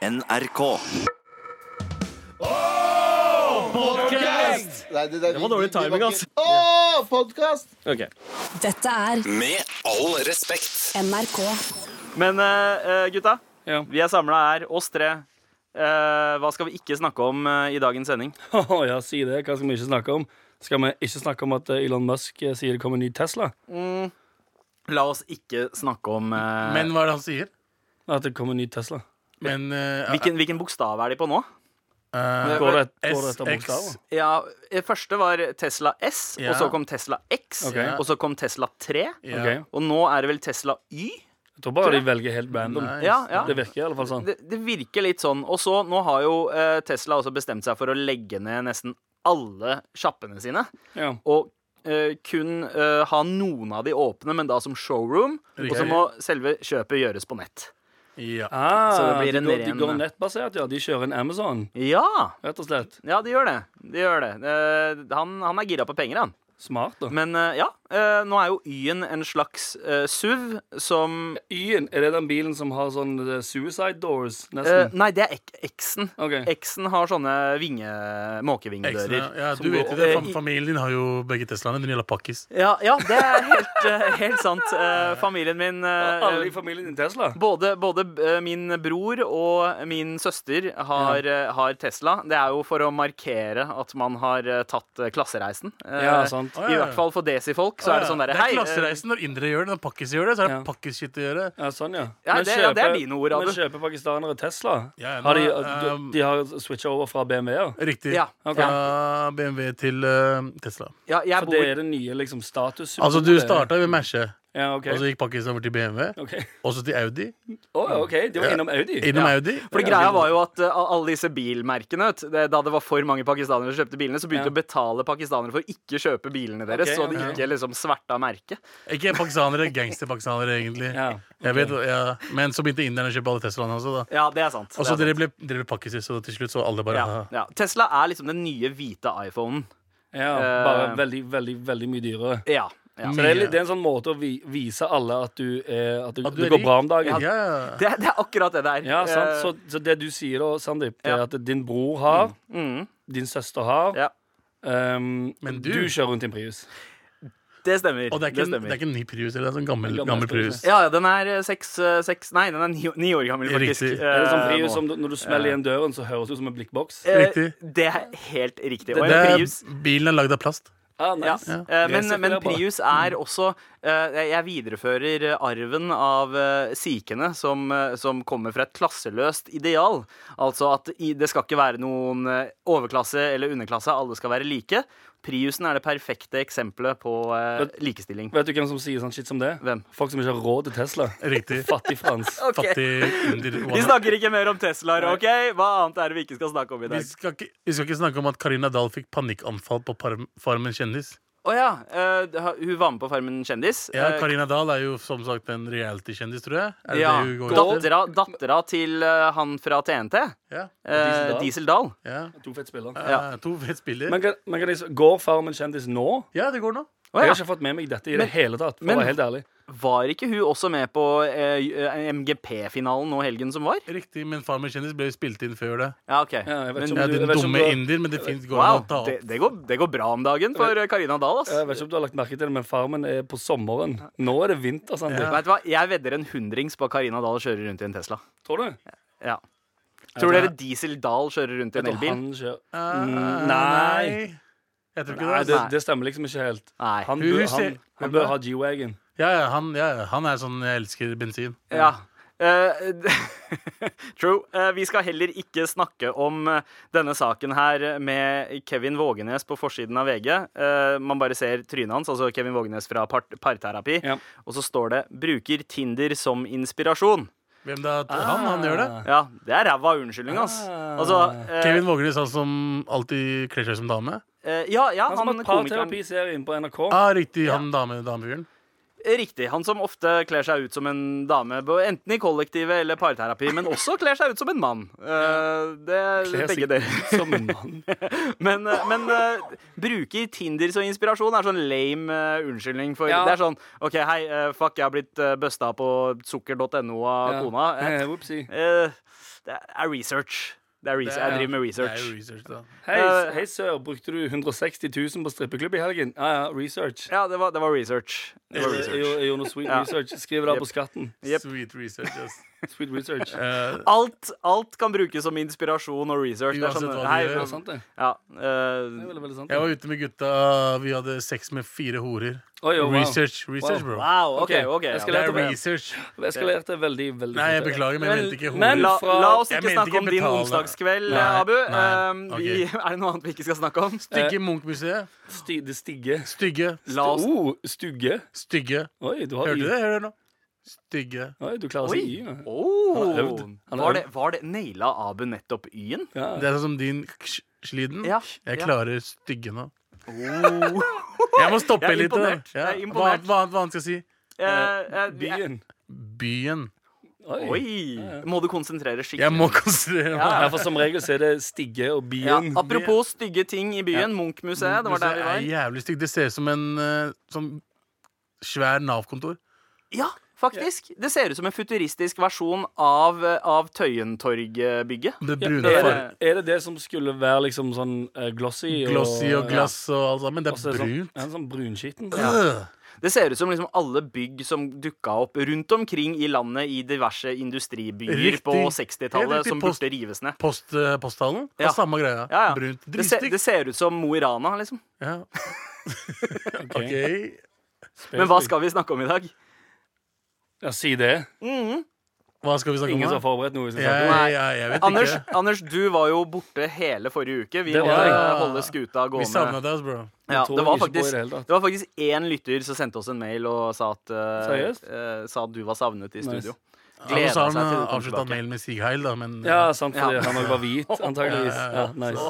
NRK. Nei, det, det, var dårlig timing, ass. Å, podkast! Okay. Dette er Med all respekt. NRK. Men uh, gutta, Ja. vi er samla her, oss tre. Uh, hva skal vi ikke snakke om uh, i dagens sending? Oh, ja, si det. Hva skal vi ikke snakke om? Skal vi ikke snakke om at Elon Musk sier det kommer en ny Tesla? La oss ikke snakke om Men hva er det han sier? At det kommer en ny Tesla? Men uh, hvilken, hvilken bokstav er de på nå? Uh, Går det, går det etter SX. bokstaver? Ja, Første var Tesla S, Ja. og så kom Tesla X, okay. og så kom Tesla 3. Ja. Ok. Og nå er det vel Tesla Y? Jeg tror bare de velger helt random. Nice. Ja, ja. Det virker i alle fall sånn. Det, det virker litt sånn. Og så, nå har jo eh, Tesla også bestemt seg for å legge ned nesten alle sjappene sine. Ja. Og eh, kun eh, ha noen av de åpne, men da som showroom. Og så må selve kjøpet gjøres på nett. Ja. Ah, Så det blir de, en går, de går nettbasert, ja. De kjører en Amazon, Ja! rett og slett. Ja, de gjør det. De gjør det. Eh, han, han er gira på penger, han. Smart, da. Men eh, ja, eh, nå er jo Y-en en slags uh, SUV som Y-en, er det den bilen som har sånn eh, suicide doors, eh, nesten? Nei, det er X-en. X-en har sånne vinge, måkevingedører. Ja, Ja, du vet jo det. eh, familien din har jo begge Teslaene. Den gjelder pakkis. Ja, ja, det er helt, eh, helt sant. Eh, familien min eh, Alle i familien din Tesla? Både, både eh, min bror og min søster har, eh, har Tesla. Det er jo for å markere at man har eh, tatt eh, klassereisen. Eh, Ja, sant. I hvert fall for desifolk så er det sånn derre Det er eh, klassereisen når indere gjør det. Når pakkis gjør det, så er det Ja. pakkis-shit å gjøre. Ja, sånn, ja. Ja, Men det- ja, det er dine ord, Men kjøper pakistanere Tesla? Ja, Har de, um, de har switcha over fra BMW-er? Riktig. Ja, Okay. Fra BMW til uh, Tesla. ja, jeg For bor det er det nye liksom status Altså, du starta jo med Merce, Ja, OK. og så gikk Pakistan over til BMW, Okay. og så til Audi. Oh, ok, De var innom Audi? Innom ja. Audi. Fordi greia var jo at uh, alle disse bilmerkene vet, det, Da det var for mange pakistanere som kjøpte bilene, så begynte Ja. de å betale pakistanere for å ikke kjøpe bilene deres, Ok, så de ok. ikke liksom sverta merket. Ikke pakistanere, gangsterpakistanere, egentlig. Ja. Jeg vet, ja. Men så begynte inderne å kjøpe alle Teslaene også, da. Ja, det er sant. Og det så er dere sant. ble, dere ble pakkiser, så til slutt så alle bare ja, ja. Tesla er liksom den nye hvite iPhonen. ja, Eh, Bare veldig, veldig veldig mye dyrere. Ja. Ja. Så det er, litt, det er en sånn måte å vi, vise alle at du, eh, at du, At du det er går bra om dagen. Ja, Ja, ja. Det, det er akkurat det der. Ja, sant? Eh, Så, så det du sier da, Sandeep, det er at din bror har, mm, din søster har, ja, um, Men du, du- kjører rundt i en Prius. det stemmer. Og det er, ikke, det en- det er ikke en ny Prius, eller det er en sånn gammel, Gammel gammel Prius. Ja, den er eh, seks, eh, seks Nei, den er ni, ni år gammel, faktisk. Riktig. Er det sånn Prius som når du smeller igjen døren, så høres det ut som en blikkboks? Riktig. Det er helt riktig. Det, det er, Prius bilen er lagd av plast. Ah, nice. ja. Jeg Men, men. Prius er også eh, Jeg viderefører eh, arven av uh, sikhene som, eh, som kommer fra et klasseløst ideal. Altså at i, det skal ikke være noen eh, overklasse eller underklasse, alle skal være like. Priusen er det perfekte eksempelet på eh, Vet- likestilling. Vet du hvem som sier sånn shit som det? Hvem? Folk som ikke har råd til Tesla. Riktig. Fattig-Frans. okay. Fattig. Vi snakker ikke mer om Teslaer, OK? Hva annet er det vi ikke skal snakke om i Vi dag? skal, ikke, vi skal ikke snakke om at Karina Dahl fikk panikkanfall på Farmen kjendis. Å ja. Uh, hun var med på Farmen kjendis. Ja, Eh, Karina Dahl er jo som sagt en reality-kjendis, tror jeg. Er ja, dattera, dattera til uh, han fra TNT. Ja. eh, Diesel Diesel Dahl. ja. To fett spillere. Ja. To fett spiller. Men, kan, men kan jeg, går Farmen kjendis nå? Ja, det går nå. Jeg har ikke fått med meg dette i Men- det hele tatt. For men- å være helt ærlig Var ikke hun også med på eh, MGP-finalen nå helgen som var? Riktig, men Farmen kjendis ble jo spilt inn før det. Ja, OK. Ja, jeg vet Men, om Ja, om dumme du- indier, men det finnes går wow, an å ta opp. det, går, det går bra om dagen for Karina Dahl, ass. Jeg vet ikke om du har lagt merke til det, men Farmen er på sommeren. Nå er det vinter. Sant? Ja. Vet du hva? Jeg vedder en hundrings på at Karina Dahl kjører rundt i en Tesla. Tror du? Ja. Tror dere Diesel Dahl kjører rundt i en elbil? han kjører Mm, nei. Jeg tror ikke Nei, det. det, altså. det stemmer liksom ikke helt. Nei. Han bør, ser- han, han bør ha G-Wagon. Ja, ja, han, ja, han er sånn 'jeg elsker bensin'. Ja. Eh, true. Eh, vi skal heller ikke snakke om eh, denne saken her med Kevin Vågenes på forsiden av VG. Eh, man bare ser trynet hans, altså Kevin Vågenes fra par parterapi. Ja. Og så står det 'bruker Tinder som inspirasjon'. Hvem da? Han, han gjør det. Ja, det er ræva unnskyldning, ass. Ah. Altså, eh, Kevin Vågenes, han som alltid kler seg som dame? Eh, ja, ja, Han som han har komikeren parterapiserien på NRK. Ah, riktig, han dame, damefyren. Riktig. Han som ofte kler seg ut som en dame, enten i kollektivet eller parterapi, men også kler seg ut som en mann. Uh, det er Kler begge deler. som en mann. Men, eh, men uh, bruker Tinder som inspirasjon er sånn lame uh, unnskyldning. For Ja. det er sånn OK, hei, eh, fuck, jeg har blitt uh, busta på sukker.no av Ja. kona. Uh, Eh, eh, Det er research. Det er research. Jeg driver med Det research. er research, da. Hei, Eh, hei sør, brukte du 160 000 på strippeklubb i helgen? Ja, ja, research. Ja, det var, det var research. Det var research. jeg, jeg gjorde noe sweet research. Skriv det Yep. på skatten. Yep. Sweet research, ass. Sweet research. Eh, Alt, alt kan brukes som inspirasjon og research. Det er Uansett sånn, hva du gjør. Sant, det. ja, Det eh, er veldig, veldig sant. jeg var ute med gutta, vi hadde sex med fire horer. Oi, oh, wow. Research, research, bro. wow, OK. Ok, ja. skal Det lære er det. research. Eskalerte veldig, veldig Nei, jeg beklager, men jeg mente ikke Men. La, la oss ikke snakke ikke om din onsdagskveld, Nei, Abu. nei, Um, vi, er det noe annet vi ikke skal snakke om? Stygge Munch-museet. Sty, det stigge. Stygge. La oss Oh, stugge. Stygge. Oi, du har Hørte du det? Hør nå? Stygge. Oi, du klarer å si y. ja. Oh, Han har øvd. Han har var, det, var det Naila Abu nettopp Y-en? Ja. Det er sånn som din k- sliden. Ja, Jeg ja. klarer stygge nå. Oh. Jeg må stoppe Jeg er litt. da. imponert. Jeg er Hva, imponert. hva, annet- hva annet skal jeg si? Eh, eh, Byen. Byen. Oi. Oi! Må du konsentrere skikkelig? Jeg må konsentrere meg. Ja, for som regel så er det stigge og Ja, byen. apropos stygge ting i byen. Munch-museet. Det var der vi er var. jævlig stygg. Det ser ut som en eh, sånn svær Nav-kontor. Ja, faktisk. Det ser ut som en futuristisk versjon av, av Tøyentorg-bygget. Det Ja, brune er, det, er det det som skulle være liksom sånn eh, glossy? Glossy og glass og alt sammen. Det er er brunt. sånn, brunt. ja, sånn brunskitten. Ja. Det ser ut som liksom alle bygg som dukka opp rundt omkring i landet i diverse industribyer Riktig. på 60-tallet, som Post- burde rives ned. Post, eh, posthallen Ja. samme greia. Ja, ja. Brunt. Det ser, det ser ut som Mo i Rana, liksom. Ja. Ok. OK. Men hva skal vi snakke om i dag? Ja, si det. Mm. Hva skal vi snakke Ingen som om? har forberedt noe. vi skal ja, snakke om. Jeg, vet Anders, ikke. Anders, du var jo borte hele forrige uke. Vi Det måtte var jeg. holde skuta Vi gående. savna deg, bro. Ja, tror det, var ikke på i faktisk, det hele tatt. det var faktisk én lytter som sendte oss en mail og sa at, eh, Seriøst? eh, sa at du var savnet i Nice. studio. Ja, Gleda så sa seg han til du kom avslutta tilbake. mailen med Sig Heil, da, men Ja, sant, fordi Ja. han òg var hvit, antageligvis. Ja, ja, Ja, ja. nice.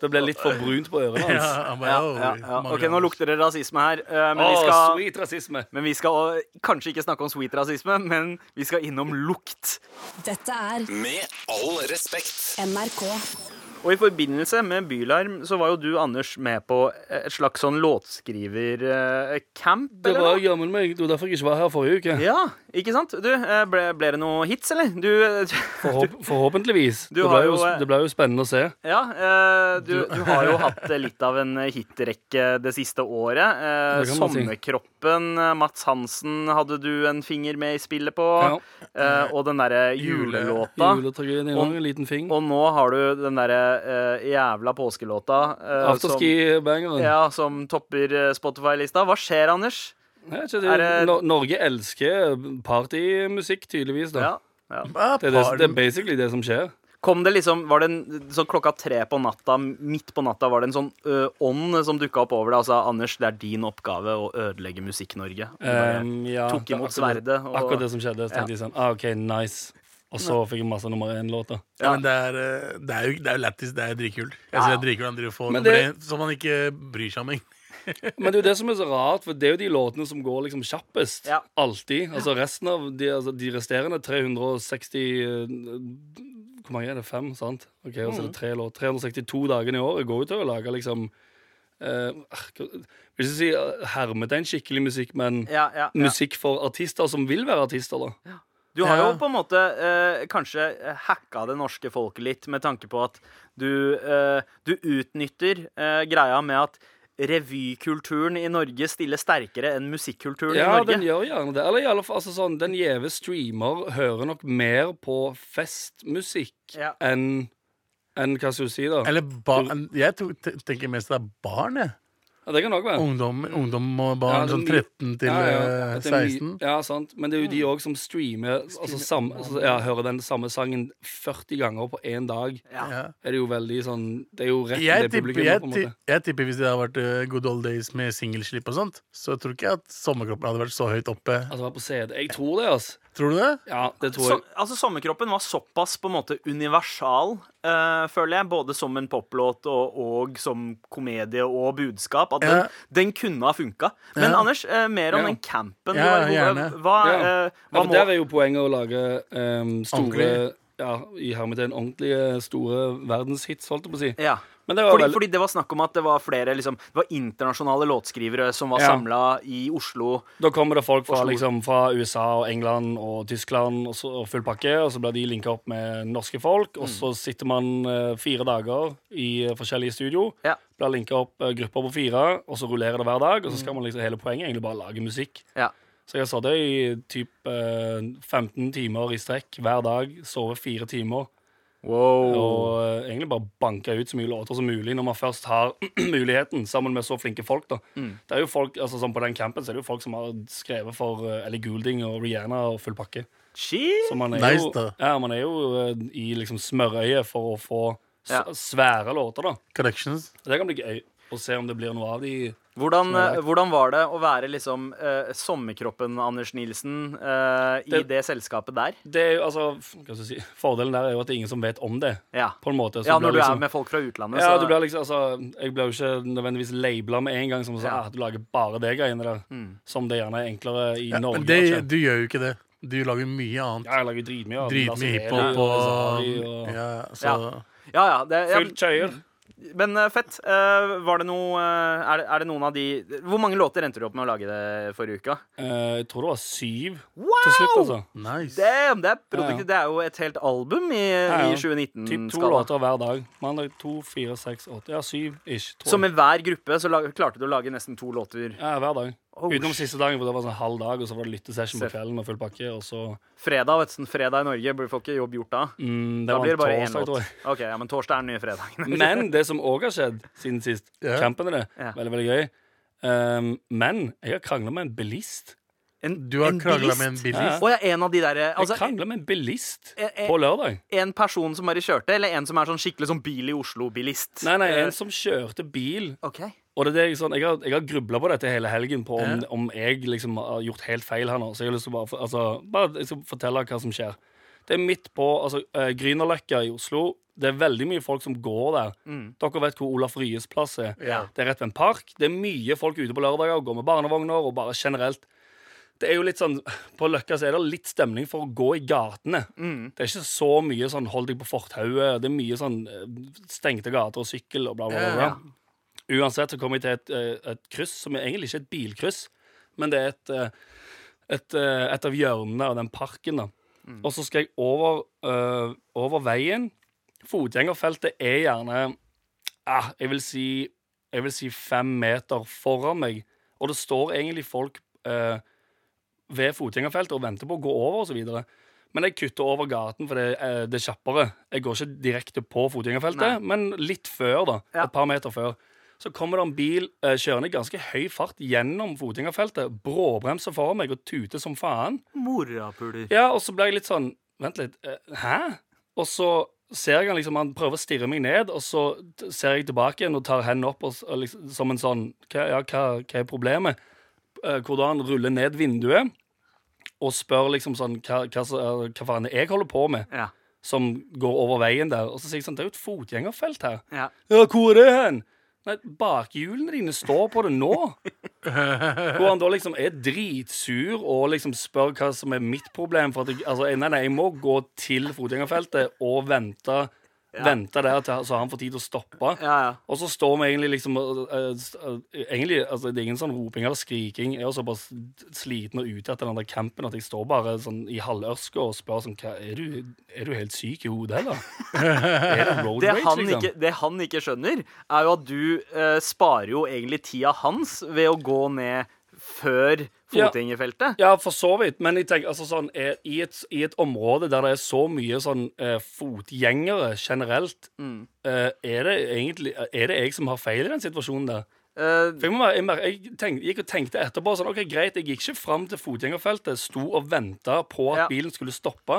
Det ble litt for brunt på ørene hans. Ja, han bare, Ja, ja, ja. Ok, nå Anders». lukter det rasisme her. eh, men, vi skal, sweet rasisme. men vi skal eh, kanskje ikke snakke om sweet rasisme, men vi skal innom lukt. Dette er Med all respekt. NRK. Og i forbindelse med Bylarm så var jo du, Anders, med på et slags sånn låtskrivercamp, Det eller var jammen meg. Det var derfor jeg ikke var her forrige uke. Ja, ikke sant? Du, eh, ble, ble det noe hits, eller? Du, du, Forhåp forhåpentligvis. Det, ble jo, jo, eh, det ble jo spennende å se. ja, eh, du, du har jo hatt eh, litt av en hitrekke det siste året. Eh, Det Sommerkroppen, si. Eh, Mats Hansen hadde du en finger med i spillet på. Ja. Eh, og den derre julelåta. Juletragedien Og- liten fing. Og nå har du den derre eh, jævla påskelåta. eh, Afterski-bangeren. Ja, som topper eh, Spotify-lista. Hva skjer, Anders? Det, Er det- Nor- Norge elsker partymusikk, tydeligvis. da Ja, ja. Ah, det, er det, det er basically det som skjer. Kom det liksom, var det en, så Klokka tre på natta, midt på natta, var det en sånn ø, ånd som dukka opp over deg og sa Anders, det er din oppgave å ødelegge Musikk-Norge. Um, ja, tok imot akkurat sverdet. Og, Akkurat det som skjedde. Så tenkte jeg sånn, ah, OK, nice. Og så fikk jeg masse nummer én-låter. Ja, men det er, eh, det er jo det er jo lættis. Det er dritkult. Jeg Ja. synes det er dritkult han driver og får nummer det- én, som han ikke bryr seg om. egentlig. Men det er jo det som er så rart, for det er jo de låtene som går liksom kjappest. Ja. Alltid. Altså resten av de, altså, de resterende 360 eh, Hvor mange er det? Fem? sant? Ok, og så er det tre låt. 362 dagene i året går jo til å lage liksom eh, Vil ikke si eh, hermetegn skikkelig musikk, men ja, ja, ja. musikk for artister som vil være artister, da. Du har jo Ja. på en måte eh, kanskje hacka det norske folket litt, med tanke på at du, eh, du utnytter eh, greia med at revykulturen i Norge stiller sterkere enn musikkulturen Ja, i Norge. Ja, den gjør gjerne det. Eller i alle fall, altså sånn, den gjeve streamer hører nok mer på festmusikk Ja. enn enn hva skal du si, da? Eller ba Jeg tenker mest det er barn, jeg. Ja, det kan òg være. Ungdom, ungdom og barn Ja, sånn 13 til Ja, ja, eh, at det er mye- 16. Ja, sant. Men det er jo de òg som streamer altså, sam, altså, ja, Hører den samme sangen 40 ganger på én dag. Ja. Er det jo veldig sånn Det er jo rett Jeg til det publikummet, jeg, jeg tipper hvis det hadde vært eh, good old days med singelslipp og sånt, så tror ikke jeg at sommerkroppen hadde vært så høyt oppe. Altså på CD. Jeg tror det, altså. Tror du det? Ja, det tror Så, jeg. altså Sommerkroppen var såpass på en måte universal, uh, føler jeg, både som en poplåt og, og som komedie og budskap, at den, Ja. den kunne ha funka. Men Ja. Anders, uh, mer om Ja. den campen. Ja, du var gjerne. Hva, Ja. eh, hva må der er jo poenget å lage um, store Ordentlig. ja, i hermetegn ordentlige store verdenshits, holdt jeg på å si. Ja. Det var Fordi, veldig fordi det var snakk om at det var flere liksom, Det var internasjonale låtskrivere som var Ja. samla i Oslo. Da kommer det folk fra, liksom, fra USA og England og Tyskland og, så, og full pakke, og så blir de linka opp med norske folk, og så sitter man uh, fire dager i uh, forskjellige studio. Ja. Blir linka opp uh, grupper på fire, og så rullerer det hver dag. Og så skal man liksom hele poenget egentlig bare lage musikk. Ja. Så jeg satt i typ eh, 15 timer i strekk hver dag, sove fire timer. Wow. Og eh, egentlig bare banke ut så mye låter som mulig når man først har muligheten, sammen med så flinke folk. da Det er jo folk, altså sånn På den campen så er det jo folk som har skrevet for eh, Ellie Goulding og Rihanna og full pakke. Shit. Så man er Nice, jo, da. ja, man er jo eh, i liksom smørøyet for å få s Ja. svære låter. da Connections. Det kan bli gøy å se om det blir noe av de Hvordan, eh, hvordan var det å være liksom eh, sommerkroppen Anders Nilsen eh, i Det- det selskapet der? Det er jo, altså, hva skal si Fordelen der er jo at det er ingen som vet om det. Ja, På en måte så ja når du liksom, er med folk fra utlandet, Ja, så du blir liksom, altså, Jeg blir jo ikke nødvendigvis labela med en gang som sånn, Ja. ah, du lager bare det greiene der. Som det gjerne er enklere i Ja, Norge. men det, du gjør jo ikke det. Du lager mye annet. ja, jeg lager dritmye Dritmye hiphop og og, og ja, så, Ja. Ja, ja, det, ja, Fullt tøyer. Men eh, fett. Eh, var det noe eh, er, det, er det noen av de Hvor mange låter endte du opp med å lage det forrige uka? Jeg tror det var syv Wow! til slutt, altså. Nice. Damn, det er Ja, ja. Det er jo et helt album i, Ja, i Typ to 2019-skala. låter hver dag. Mandag to, fire, seks, åtte. Ja, syv ish. Så med hver gruppe så la, klarte du å lage nesten to låter. Ja, hver dag. Oh, Utenom siste dagen, hvor det var sånn halv dag, og så var det lyttesession på kvelden og full pakke, og så Fredag vet du, sånn fredag i Norge. Burde får ikke jobb gjort da. mm, Det Da var blir en det bare én låt. Ok, ja, Men torsdag er den nye fredagen. Men det som òg har skjedd siden sist, yeah. campen er det, yeah. veldig, veldig gøy um, Men jeg har krangla med en bilist. En, Du har krangla med en bilist? Ja. Ja, en av de der, Altså, jeg krangla med en bilist en, en, på lørdag. en person som bare kjørte, eller en som er sånn skikkelig sånn bil i Oslo-bilist? Nei, nei, Eh, en som kjørte bil. OK. Og det er det jeg, sånn, jeg har, jeg har grubla på dette hele helgen, på om, om jeg liksom har gjort helt feil her nå. Så jeg har lyst til å bare, altså, bare fortelle hva som skjer. Det er midt på altså, eh, Grünerløkka i Oslo. Det er veldig mye folk som går der. Dere vet hvor Olaf Ryes plass er. Ja. Det er rett ved en park. Det er mye folk ute på lørdager og går med barnevogner og bare generelt. Det er jo litt sånn, På Løkka så er det litt stemning for å gå i gatene. Det er ikke så mye sånn hold deg på fortauet. Det er mye sånn eh, stengte gater og sykkel og bla, bla, bla. bla. Ja. Uansett så kommer jeg til et, eh, et kryss som er egentlig ikke et bilkryss, men det er et, eh, et, eh, et av hjørnene av den parken. da. Og så skal jeg over, uh, over veien. Fotgjengerfeltet er gjerne ah, jeg, vil si, jeg vil si fem meter foran meg, og det står egentlig folk uh, ved fotgjengerfeltet og venter på å gå over osv. Men jeg kutter over gaten, for det, er- det er kjappere. Jeg går ikke direkte på fotgjengerfeltet, men litt før, da. Ja. Et par meter før. Så kommer det en bil eh, kjørende i ganske høy fart gjennom fotgjengerfeltet. Bråbremser foran meg og tuter som faen. Morapuler. Ja, og så ble jeg litt sånn Vent litt. eh, Hæ? Og så ser jeg han liksom Han prøver å stirre meg ned, og så ser jeg tilbake igjen og tar hendene opp og, og liksom, som en sånn hva, Ja, hva, hva er problemet? Eh, Hvordan ruller ned vinduet og spør liksom sånn Hva, hva, hva faen er jeg holder på med? Ja. Som går over veien der. Og så sier jeg sånn Det er jo et fotgjengerfelt her. ja. Ja, hvor er det hen? Nei, bakhjulene dine står på det nå. Hvor han da liksom er dritsur og liksom spør hva som er mitt problem. For at jeg, altså, nei, nei, jeg må gå til fotgjengerfeltet og vente, vente der til så han får tid til å stoppe. Ja, ja. Og så står vi egentlig liksom Egentlig, altså Det er ingen sånn roping eller skriking. Jeg er såpass sliten og ute etter den der campen at jeg står bare sånn i halvørska og spør sånn hva, er, du, er du helt syk i hodet, eller? Er det road Det rage, han, liksom? ikke, det han ikke skjønner, er jo at du eh, sparer jo egentlig tida hans ved å gå ned før Ja. fotgjengerfeltet. Ja, for så vidt. Men jeg tenker, altså sånn, er, i, et, i et område der det er så mye sånn eh, fotgjengere generelt, Mm. eh, er det egentlig Er det jeg som har feil i den situasjonen der? Uh, jeg, må, jeg, jeg, mer- jeg tenk, gikk og tenkte etterpå sånn, ok, greit, jeg gikk ikke fram til fotgjengerfeltet, sto og venta på at Ja. bilen skulle stoppe.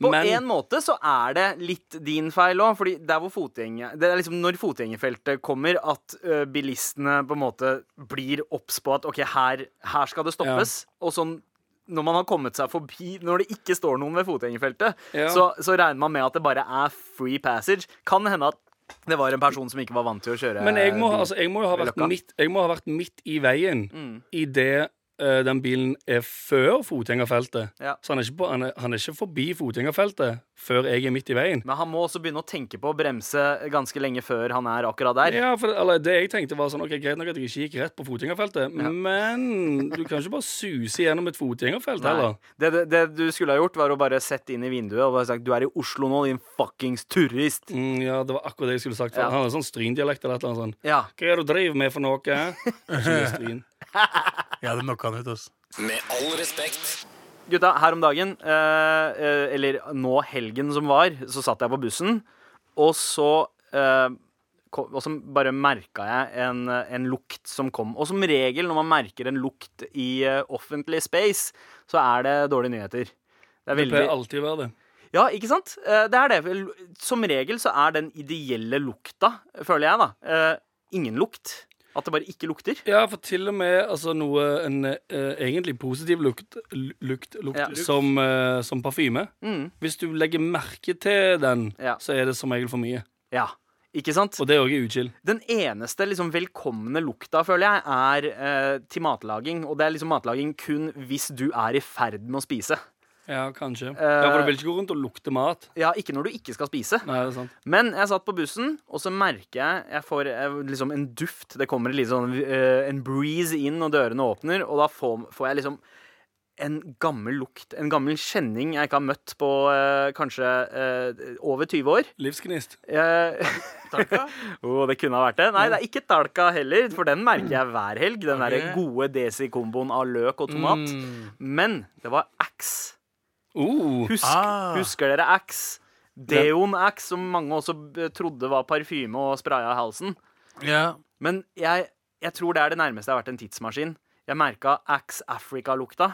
På men en måte så er det litt din feil òg, fordi der hvor fotgjenger, det er liksom når fotgjengerfeltet kommer, at ø, bilistene på en måte blir obs på at OK, her, her skal det stoppes. Og sånn når man har kommet seg forbi Når det ikke står noen ved fotgjengerfeltet, Ja. så, så regner man med at det bare er free passage. Kan hende at det var en person som ikke var vant til å kjøre Men jeg må, altså, jeg må ha vært midt, jeg må ha vært midt i veien Mm. i det eh, den bilen er før fotgjengerfeltet. Ja. Så han er, ikke på, han, er, han er ikke forbi fotgjengerfeltet før jeg er midt i veien. Men han må også begynne å tenke på å bremse ganske lenge før han er akkurat der. Ja, for eller, Det jeg tenkte var sånn, ok, Greit nok at jeg ikke gikk rett på fotgjengerfeltet, men du kan ikke bare suse gjennom et fotgjengerfelt Nei. heller. Det, det, det du skulle ha gjort, var å bare sette inn i vinduet og bare sagt du er i Oslo nå, din fuckings turist. Mm, ja, det var akkurat det jeg skulle sagt. Ja. Han har sånn stryndialekt eller et eller annet sånt. Ja. Hva er det du driver med for noe? Ikke stryn. Jeg hadde knocka han ut. altså. Med all respekt. Gutta, her om dagen, eh, eh, eller nå helgen som var, så satt jeg på bussen, og så eh, kom, Og så bare merka jeg en, en lukt som kom. Og som regel når man merker en lukt i eh, offentlig space, så er det dårlige nyheter. Det er Det pleier alltid å være det. Ja, ikke sant? Eh, Det er det. Som regel så er den ideelle lukta, føler jeg, da, eh, ingen lukt. At det bare ikke lukter. Ja, for til og med altså, noe en eh, egentlig positiv lukt, lukt, lukt Ja. som, uh, som parfyme. Mm, Hvis du legger merke til den, Ja. så er det som regel for mye. ja. Ikke sant? Og det er uchill. Den eneste liksom velkomne lukta, føler jeg, er eh, til matlaging. Og det er liksom matlaging kun hvis du er i ferd med å spise. Ja, kanskje. Eh, ja, For du vil ikke gå rundt og lukte mat. Ja, ikke når du ikke skal spise. Nei, det er sant. Men jeg satt på bussen, og så merker jeg jeg får jeg, liksom en duft. Det kommer eh, en breeze inn, og dørene åpner, og da får, får jeg liksom en gammel lukt, en gammel kjenning jeg ikke har møtt på eh, kanskje eh, over 20 år. Livsgnist. Talka? oh, det kunne ha vært det. Nei, det er ikke talka heller, for den merker jeg hver helg. Den okay. der gode desi-komboen av løk og tomat. Mm. Men det var Axe. Uh, Husk, Ah. Husker dere Axe? Deon Axe, som mange også trodde var parfyme og spraya i halsen. Yeah. Men jeg, jeg tror det er det nærmeste jeg har vært en tidsmaskin. Jeg merka Axe Africa-lukta.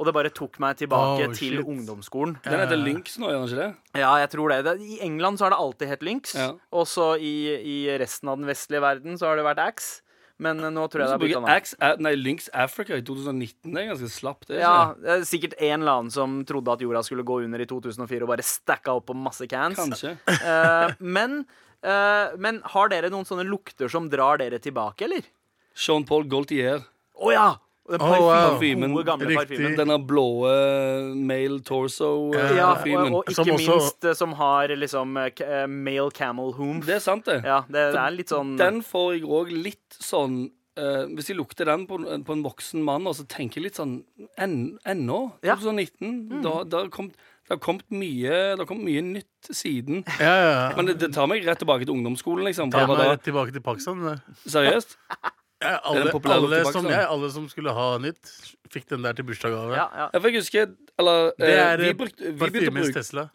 Og det bare tok meg tilbake Oh, til ungdomsskolen. den heter Lynx nå, gjør den ikke det? Ja, jeg tror det. I England så har det alltid hett Lynx. Ja. Og så i, i resten av den vestlige verden så har det vært Axe. Men eh, nå tror jeg det er bytta navn. Eh, nei, Lynx Africa i 2019. Det er ganske slapt. det Ja, det er sikkert en eller annen som trodde at jorda skulle gå under i 2004 og bare stacka opp på masse cans. Kanskje. Uh, men, uh, men har dere noen sånne lukter som drar dere tilbake, eller? Sean Paul Gaultier. Å ja! Den Oh, wow. Parfymen. gode, gamle Riktig. parfymen. Denne blå eh, male torso-parfymen. og, og ikke Som også- minst eh, som har liksom eh, eh, male camel hump. det er sant, det. Ja, det, det er litt sånn Den får jeg òg litt sånn Uh, Hvis jeg lukter den på, på en voksen mann, og så tenker jeg litt sånn en- Ennå? Ja. 2019? Da, da har det har kommet mye Det har kommet mye nytt siden. Ja, ja. Men det, det tar meg rett tilbake til ungdomsskolen, liksom. Ta meg da, rett tilbake til Pakistan. seriøst? Ja, alle, alle, som, ja, alle som skulle ha nytt, fikk den der til bursdagsgave. ja, ja. Jeg for jeg husker Eller Det eh, er vi, eh, brukte, vi begynte å bruke Tesla.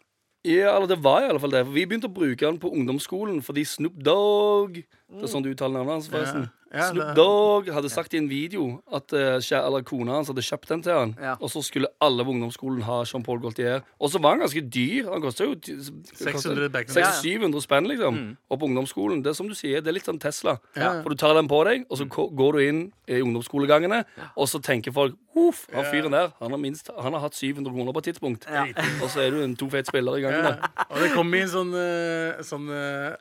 Ja, eller det var i alle fall det. For vi begynte å bruke den på ungdomsskolen fordi Snoop Dogg Det er sånn du uttaler navnet hans, forresten. Ja, Snoop Dogg hadde sagt i en video at uh, eller kona hans hadde kjøpt den til han. Ja. Og så skulle alle på ungdomsskolen ha Jean-Paul Gaultier. Og så var han ganske dyr. Han kosta jo 600 back then. Ja, ja. 600-700 spenn, liksom. Og på ungdomsskolen. Det er som du sier, det er litt sånn Tesla. Ja. For du tar den på deg, og så ko- går du inn i ungdomsskolegangene, og så tenker folk Uff, han fyren der, han har, minst, han har hatt 700 kroner på et tidspunkt. Og så er du en to feit spiller i gangen. Og det kom i en sånn, eh, sånn eh,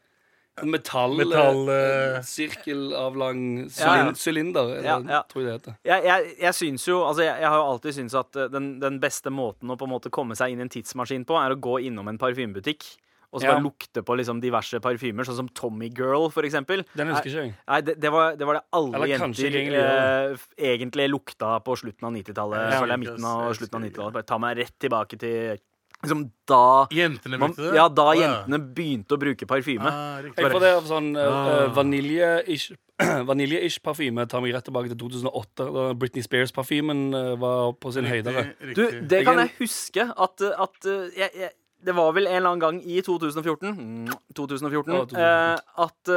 metall, Metall, uh... eh, sirkelavlang Ja, ja. sylinder, Ja, ja. tror jeg det heter. Jeg, jeg, jeg syns jo Altså, jeg, jeg har jo alltid syntes at eh, den, den beste måten å på en måte komme seg inn i en tidsmaskin på, er å gå innom en parfymebutikk. Og så Ja. bare lukte på liksom diverse parfymer, sånn som Tommy Girl, for eksempel. Den husker ikke jeg. Nei, det, det, var, det var det alle Eller jenter egentlig eh, egentlig lukta på slutten av 90-tallet. Ja, eller midten av slutten av 90-tallet. Bare ta meg rett tilbake til liksom da Jentene man, brukte det? Ja, da oh, ja. jentene begynte å bruke parfyme. Ah, riktig. Jeg får det av sånn uh, vanilje-ish Vanilje-ish parfyme tar meg rett tilbake til 2008, da Britney Spears-parfymen eh, var på sin høydere. Du, det kan Jeg- huske at, at jeg, jeg, Det var vel en eller annen gang i 2014 mm, 2014 Å, 2014. eh, at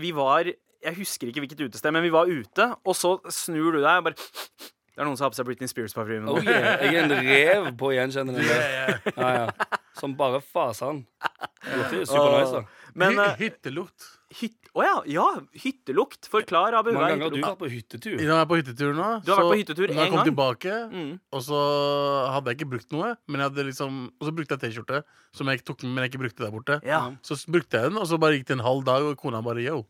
vi var Jeg husker ikke hvilket utested, men vi var ute, og så snur du deg og bare Det er noen som har på seg Britney Spears-parfyme. Oh, yeah. Jeg er en rev på å gjenkjenne den. Ja, ja. Som bare fasen. Det lukter super nice, da. Men uh, Hyttelukt. hytt... oh, ja, ja! Hyttelukt. Forklar, Abu. Hvor mange er ganger har du vært på hyttetur? Nå er jeg på hyttetur nå. Du har vært på hyttetur når gang. jeg kom tilbake, Mm. og så hadde jeg ikke brukt noe, men jeg hadde liksom, og så brukte jeg T-skjorte, som jeg tok med, men jeg ikke brukte der borte. Ja. Så brukte jeg den, og så bare gikk det en halv dag, og kona bare yo.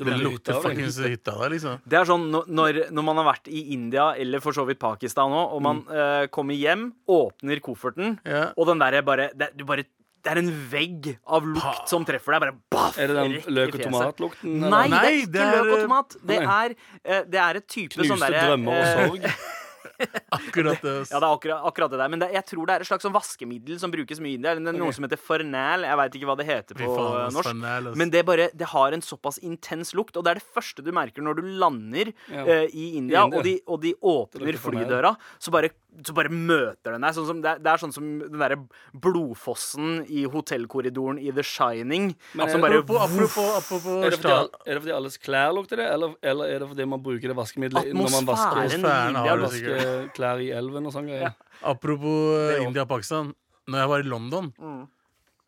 Det Det lukter lukter av fuckings hytta der, liksom. Det er sånn når- når, man har vært i India eller for så vidt Pakistan òg, og man eh, kommer hjem, åpner kofferten, Ja. og den derre bare, det, du bare Det er en vegg av lukt som treffer deg. Bare baff! Er det den løk- og tomatlukten? Nei, Nei, det er ikke det er, løk og tomat. Det er, eh, det er et type sånn Knuste drømmer og eh, sorg. Akkurat det. Ja, det er akkurat, akkurat det der. Men det, jeg tror det er et slags sånn vaskemiddel som brukes mye i India. Det er noe okay. som heter fornal. Jeg veit ikke hva det heter på faen, norsk. Fanel. Men det, bare, det har en såpass intens lukt, og det er det første du merker når du lander Ja. uh, i India, I India. og, de, og de åpner flydøra, så bare, så bare møter den deg. Sånn som, det, er, det er sånn som den derre blodfossen i hotellkorridoren i The Shining. Men altså, bare Apropos, apropos, apropos Er det, fordi, er det fordi alles klær lukter det, eller, eller er det fordi man bruker det vaskemiddelet når man vasker, Atmosfæren har det sikkert. Klær i elven og sånn greier? Apropos Det eh. India og Pakistan. Når jeg var i London Mm.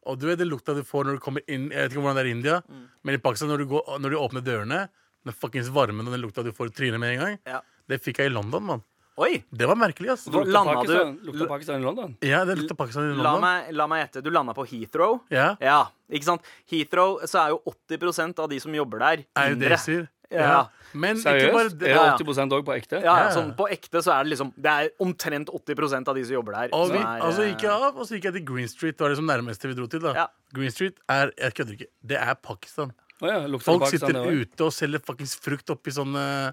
Og du vet det lukta du får når du kommer inn Jeg vet ikke hvordan det er i India, Mm. men i Pakistan, når du, går, når du åpner dørene Den fuckings varmen og den lukta du får i trynet med en gang, Ja. det fikk jeg i London, mann. Oi! Det var merkelig, ass. Hvor- Lukter Pakistan, du- lukta Pakistan i London? Ja, det lukta Pakistan i La London. meg, la meg gjette. Du landa på Heathrow. Ja, Ja, ikke sant? Heathrow så er jo 80% av de som jobber der, er jo det jeg sier. Ja. Men ikke bare Seriøst? Er det 80 òg på ekte? Ja, sånn På ekte så er det liksom Det er omtrent 80% av de som jobber der. Og vi, er, altså eh, gikk jeg av, og så gikk jeg til Green Street. Det var det som nærmeste vi dro til. da Ja. Green Street er Jeg kødder ikke. Det er Pakistan. Oh, ja, Folk Pakistan, sitter ute og selger fuckings frukt oppi sånne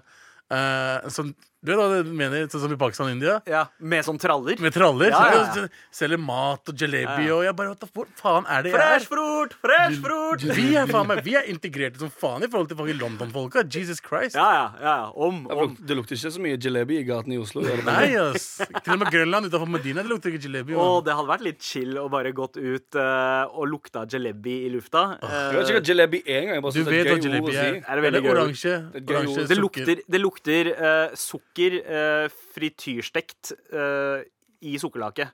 Uh, sånn, Du vet hva jeg mener? Sånn som i Pakistan og India? ja, Med sånn traller. Med traller. Ja, ja, ja. Så Selger mat og jalebi Ja, ja. og jeg bare Hvor faen er det jeg Fresh er? fruit! Fresh fruit! Vi er faen meg Vi er integrerte som faen i forhold til London-folka. Jesus Christ. Ja, ja. ja, ja. Om, Ja, om. Det lukter ikke så mye jalebi i gaten i Oslo. det det? Nei, ass. Til og med Grønland utenfor Medina det lukter ikke jalebi. Og det hadde vært litt chill å bare gått ut uh, og lukta jalebi i lufta. Jeg vet ikke hva jalebi er engang. Du vet hva jalebi er. si. Er det veldig gøy? oransje. Det er oransje. Det lukter, det lukter eh, sukker eh, frityrstekt eh, i sukkerlake.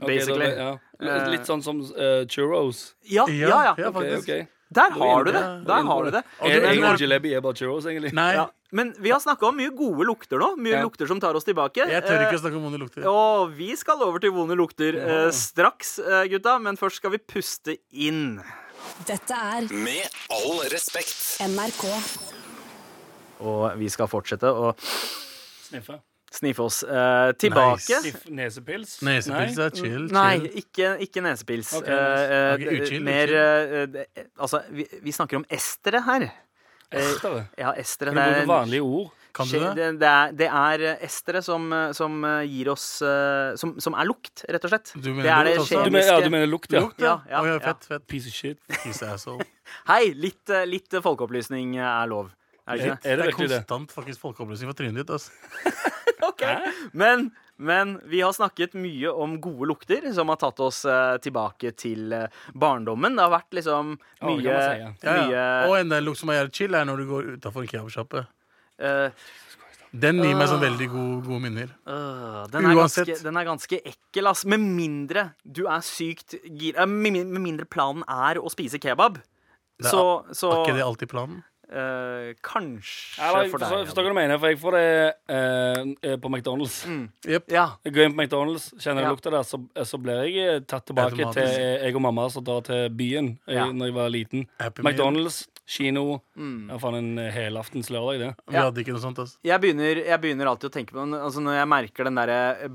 Ok, Basically. da- ja. Litt sånn som uh, churros. Ja, Ja, ja, ja. okay. faktisk. Der har du det. Der har du det. Er Egentlig jalebi er bare churros, egentlig. Nei, Ja. Men vi har snakka om mye gode lukter nå. Mye Ja. lukter som tar oss tilbake. jeg tør ikke Eh, å snakke om vonde lukter. Og vi skal over til vonde lukter eh, straks, eh, gutta. Men først skal vi puste inn. Dette er Med all respekt. NRK. Og vi skal fortsette å Sniffe. sniffe oss eh, tilbake. Nice. Nesepils? Nesepils er chill. Nei, ikke, ikke nesepils. Ok, nice. okay, Ok, uchill, mer uchill. eh, Altså, vi, vi snakker om estere her. Estere. Ja, estere. Kan du bruke vanlige ord? Kan du det? Det, det, er, det er eh, estere som, eh, som eh, gir oss eh, som, som er lukt, rett og slett. Du mener det er det lukt også? Du mener, ja, du mener lukt, ja. Lukt, ja. Ja, ja, ja, ja. fett, fett. Piece of shit. Piece of asshole. Hei, litt, eh, litt eh, folkeopplysning er lov. Er det Er, ikke det? er det Det er konstant det? faktisk folkeopplysning for trynet ditt. ass. Men, men vi har snakket mye om gode lukter som har tatt oss eh, tilbake til eh, barndommen. Det har vært liksom mye, oh, si, ja. Ja, ja. Og enda en lukt som er jævlig chill, er når du går utafor en kebabsjappe. Uh, Den gir meg sånn veldig gode, gode minner. Uh, den, er Uansett. ganske, den er ganske ekkel, ass. Med mindre du er sykt gira eh, Med, med mindre planen er å spise kebab. Det er Så, så Er ikke det alltid planen? Øh, Kanskje ja, da, for deg. deg. forstår hva du mener, for jeg får det uh, på McDonald's. Jepp. Ja. Jeg går inn på McDonald's, kjenner Ja. jeg lukta der, så, så blir jeg eh, tatt tilbake til jeg og mamma som drar til byen eh, Ja. Når jeg var liten. Happy McDonald's, kino. Mm. Ja, faen, en helaftens lørdag, det. Vi hadde ikke noe sånt. altså. Jeg begynner, jeg begynner alltid å tenke på den altså Når jeg merker den derre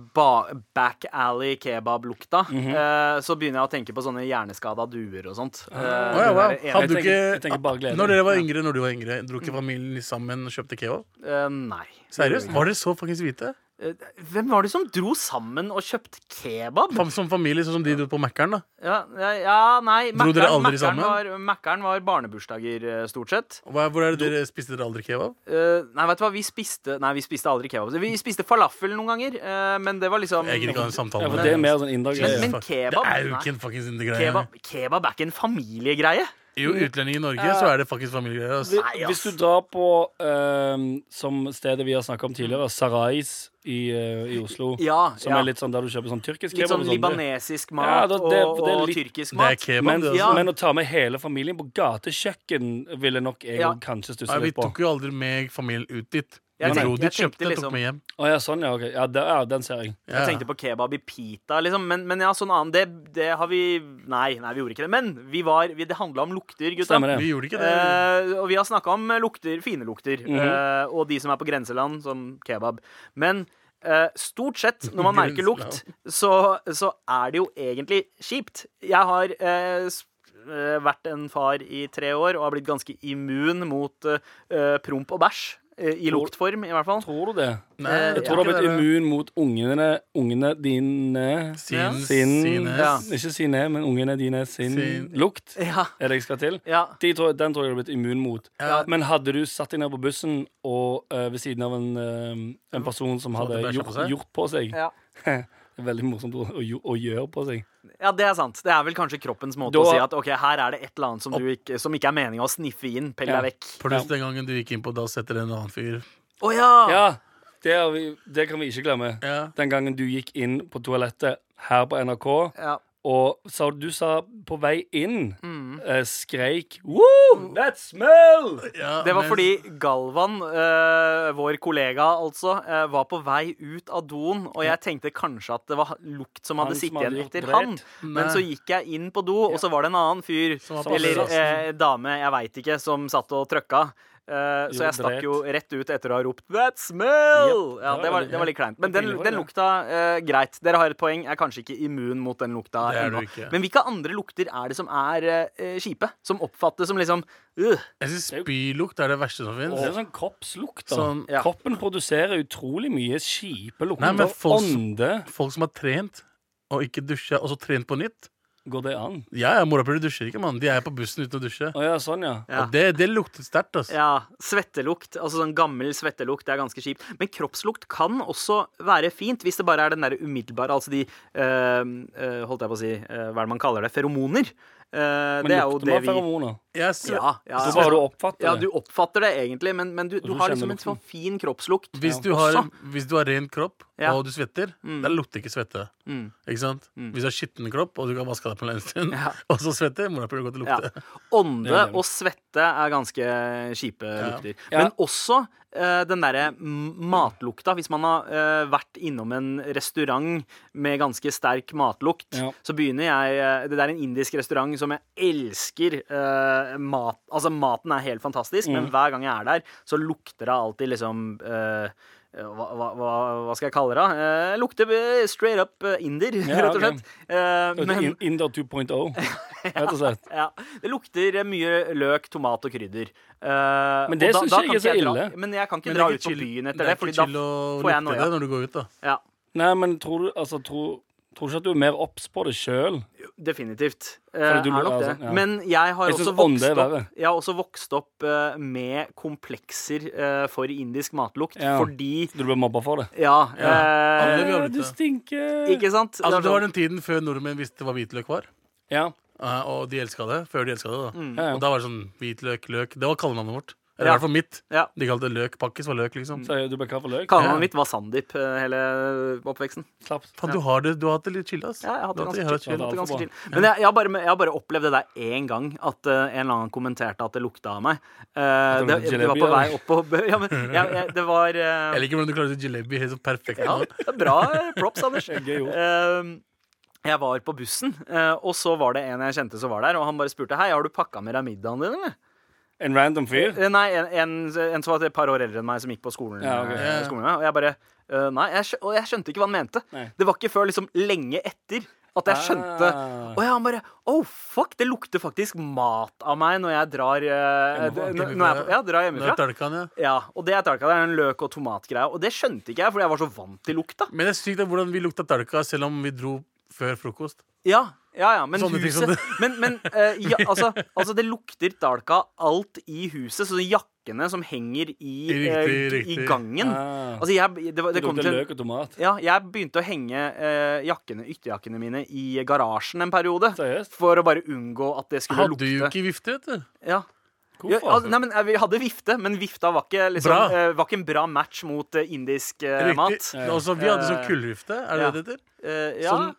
back alley kebab-lukta, Mhm. eh, så begynner jeg å tenke på sånne hjerneskada duer og sånt. Eh, oh, ja, wow. Hadde du ikke tenker- tenker. Når dere var yngre, når du var yngre dro ikke familien sammen og kjøpte kebab? Eh, nei. Seriøst? Var dere så fuckings hvite? Eh, Hvem var det som dro sammen og kjøpte kebab? Som familie, sånn som de dro på Mækkern, da. Ja, ja, ja nei. Dro dere aldri sammen? Var, Mækkern var barnebursdager, eh, stort sett. Hva- Hvor er det dere spiste dere aldri kebab? Uh, nei, vet du hva, vi spiste Nei, vi spiste aldri kebab. Vi spiste falafel noen ganger, uh, men det var liksom Jeg gidder ikke ha en samtale Ja, med for deg. det er mer sånn Men- men kebab? Det er jo ikke en fuckings indergreie. kebab, kebab er ikke en familiegreie. Jo, utlending i Norge, så er det faktisk familiegreier. Altså. Hvis, Nei, ass. hvis du drar på um, som stedet vi har snakka om tidligere, Sarais i, uh, i Oslo, Ja, som ja. er litt sånn der du kjøper sånn tyrkisk kebab Litt sånn, libanesisk mat Ja, da- det- det litt, og, tyrkisk Det er mat. kebab, Men, det. ja. Altså. men å ta med hele familien på gatekjøkken ville nok jeg Ja. kanskje stusse vi litt på. tok jo aldri med familien ut dit. Jeg tenkte, tenkte kjøpte tok liksom med hjem. Å ja, sånn, ja. ok ja, det, ja, den ser jeg. Ja. Jeg tenkte på kebab i pita, liksom. Men, men ja, sånn annen det, det har vi Nei, nei, vi gjorde ikke det. Men vi var, vi, det handla om lukter, gutta. Stemmer det. Vi gjorde ikke det. Eh, og vi har snakka om eh, lukter, fine lukter, Mhm. eh, og de som er på grenseland, som kebab. Men eh, stort sett, når man merker lukt, så, så er det jo egentlig kjipt. Jeg har eh, eh, vært en far i tre år og har blitt ganske immun mot promp og bæsj. Eh, I Tror- luktform, i hvert fall. Tror du det? Nei, jeg Jeg tror du har blitt immun mot ungene, ungene dine Sin, sin sine. Ja. Ikke sine, men ungene dine sin, Sin- lukt. Ja, Er det jeg skal til? ja. De tror, den tror jeg du har blitt immun mot. Ja. Men hadde du satt deg ned på bussen og uh, ved siden av en, uh, en person som hadde gjort, på seg? gjort på seg Ja. veldig morsomt å, å, gjøre på seg. Ja, det er sant. Det er vel kanskje kroppens måte Da- å si at ok, her er det et eller annet som, du ikke, som ikke er meninga å sniffe inn. Pell Ja. deg vekk. Pluss den gangen du gikk inn på dass etter en annen fyr. Å ja! Ja, det, vi, det kan vi ikke glemme. Ja. Den gangen du gikk inn på toalettet her på NRK, Ja. Og sa, du sa på vei inn Mm. eh, skreik Woo! That smell! Ja, Det var men- fordi Galvan, øh, vår kollega altså, øh, var på vei ut av doen, og jeg tenkte kanskje at det var lukt som hadde sittet igjen etter han. Men så gikk jeg inn på do, og så var det en annen fyr, eller eh, dame, jeg veit ikke, som satt og trøkka. Eh, så jeg stakk jo rett ut etter å ha ropt 'That smell!' Ja, det var, det var litt kleint. Men den, den lukta uh, Greit, dere har et poeng. Jeg er kanskje ikke immun mot den lukta Det er ennå. du ikke. Men hvilke andre lukter er det som er uh, kjipe? Som oppfattes som liksom uh. Jeg syns spylukt er det verste som fins. Det er sånn kroppslukt. da Sånn- Ja. Kroppen produserer utrolig mye kjipe lukter. Nei, men folk Ånde. Folk som har trent og ikke dusja, og så trent på nytt. Går det an? Ja, ja, morapuler dusjer ikke, mann. De er på bussen uten å dusje. Å ja, sånn, ja. Ja. Og det, det lukter sterkt, altså. Ja, svettelukt. Altså sånn gammel svettelukt. Det er ganske kjipt. Men kroppslukt kan også være fint hvis det bare er den der umiddelbare Altså de øh, eh, Holdt jeg på å si øh, Hva er det man kaller det? Feromoner. Eh, Men det er jo lukter det man vi feromoner? Sve- ja, ja, Så bare du oppfatter ja, det? du oppfatter det egentlig, men, men du, du har liksom en sånn fin kroppslukt. Hvis, du har, hvis du har ren kropp, Ja. og du svetter, Mm. da lukter ikke svette. Mm. Ikke sant? Hvis du har skitten kropp, og du kan vaske deg på en stund, Ja. og så svetter, må du prøve å Ja. lukte. Ånde Det er det. og svette er ganske kjipe lukter. Men også uh, den derre matlukta. Hvis man har uh, vært innom en restaurant med ganske sterk matlukt, Ja. så begynner jeg uh, Det er en indisk restaurant som jeg elsker. eh, mat Altså, maten er helt fantastisk, Mm. men hver gang jeg er der, så lukter det alltid liksom uh, hva, hva, hva- skal jeg kalle det? Eh, lukter eh, straight up eh, inder, Ja, rett og slett. Eh, men Inder 2.0, rett og slett. ja, Det lukter mye løk, tomat og krydder. Eh, Men det syns jeg ikke er så dra- ille. Men jeg kan ikke Men dra ut på byen byen det Det er ikke chill å lukte det når du går ut, da. ja, Nei, men tror du altså, tror, tror du ikke at du er mer obs på det sjøl? definitivt. Eh, du- er nok det. sånn, ja. Men jeg har Jeg også vokst opp. Jeg har også vokst opp eh, med komplekser eh, for indisk matlukt, Ja. fordi Du ble mobba for det? Ja. ja. eh, du stinker! ikke sant? Altså, det var sånn- den tiden før nordmenn visste hva hvitløk var. Ja. Uh, og de elska det. Før de elska det, da. Mm. ja, ja. Og da var det sånn hvitløk, løk. Det var kallenavnet vårt. Eller i hvert fall mitt. Ja. De kalte det løk. Pakkis var løk, liksom. Så du ble kalt for løk? Kallenavnet Ja. mitt var Sandeep eh, hele oppveksten. Faen, du har det Du har hatt det litt chill, ass. Ja, jeg har hatt det ganske hatt chill. Ganske chill. Men jeg, jeg, har bare, jeg har bare opplevd det der én gang, at uh, en eller annen kommenterte at det lukta av meg. Uh, det det, det var på vei opp på Ja, men jeg, jeg, det var uh, Jeg liker hvordan du klarer å si jalebi helt så perfekt. Ja, det er bra props, Anders. Gøy. Eh, jeg var på bussen, eh, og så var det en jeg kjente som var der, og han bare spurte Hei, har du pakka med deg middagen din, eller? En random fyr? Eh, Nei, en, en, en som var et par år eldre enn meg, som gikk på skolen. Ja, ok. eh, skolen med og jeg bare uh, Nei, jeg, og jeg skjønte ikke hva han mente. Nei. Det var ikke før liksom lenge etter at jeg skjønte Ah. Og ja, han bare Oh, fuck, det lukter faktisk mat av meg når jeg drar uh, når jeg, Ja, drar hjemmefra. tølkan, ja. Ja, og det er talka. Det er en løk- og tomatgreie. Og det skjønte ikke jeg, fordi jeg var så vant til lukta. Men det er sykt da, hvordan vi lukta talka selv om vi dro før frokost. Ja, ja, ja, men Sånne huset Men, men eh, ja, altså, altså, det lukter dalka alt i huset. Så jakkene som henger i, eh, Riktig, i riktig. gangen Ah. Altså, jeg, det, var- det Det kom lukter til løk og tomat. ja, jeg begynte å henge eh, jakkene, ytterjakkene mine i garasjen en periode. Seriøst? For å bare unngå at det skulle Hadde lukte. jo ikke vifte, vet du. Ja. Ja, Hvorfor? altså, nei, men eh, Vi hadde vifte, men vifta var ikke, liksom, Bra. eh, var ikke en bra match mot eh, indisk eh, mat. Riktig. Ja. Også, vi hadde sånn Eh, kullvifte, er det ja. det det heter? Eh, ja. Sånn,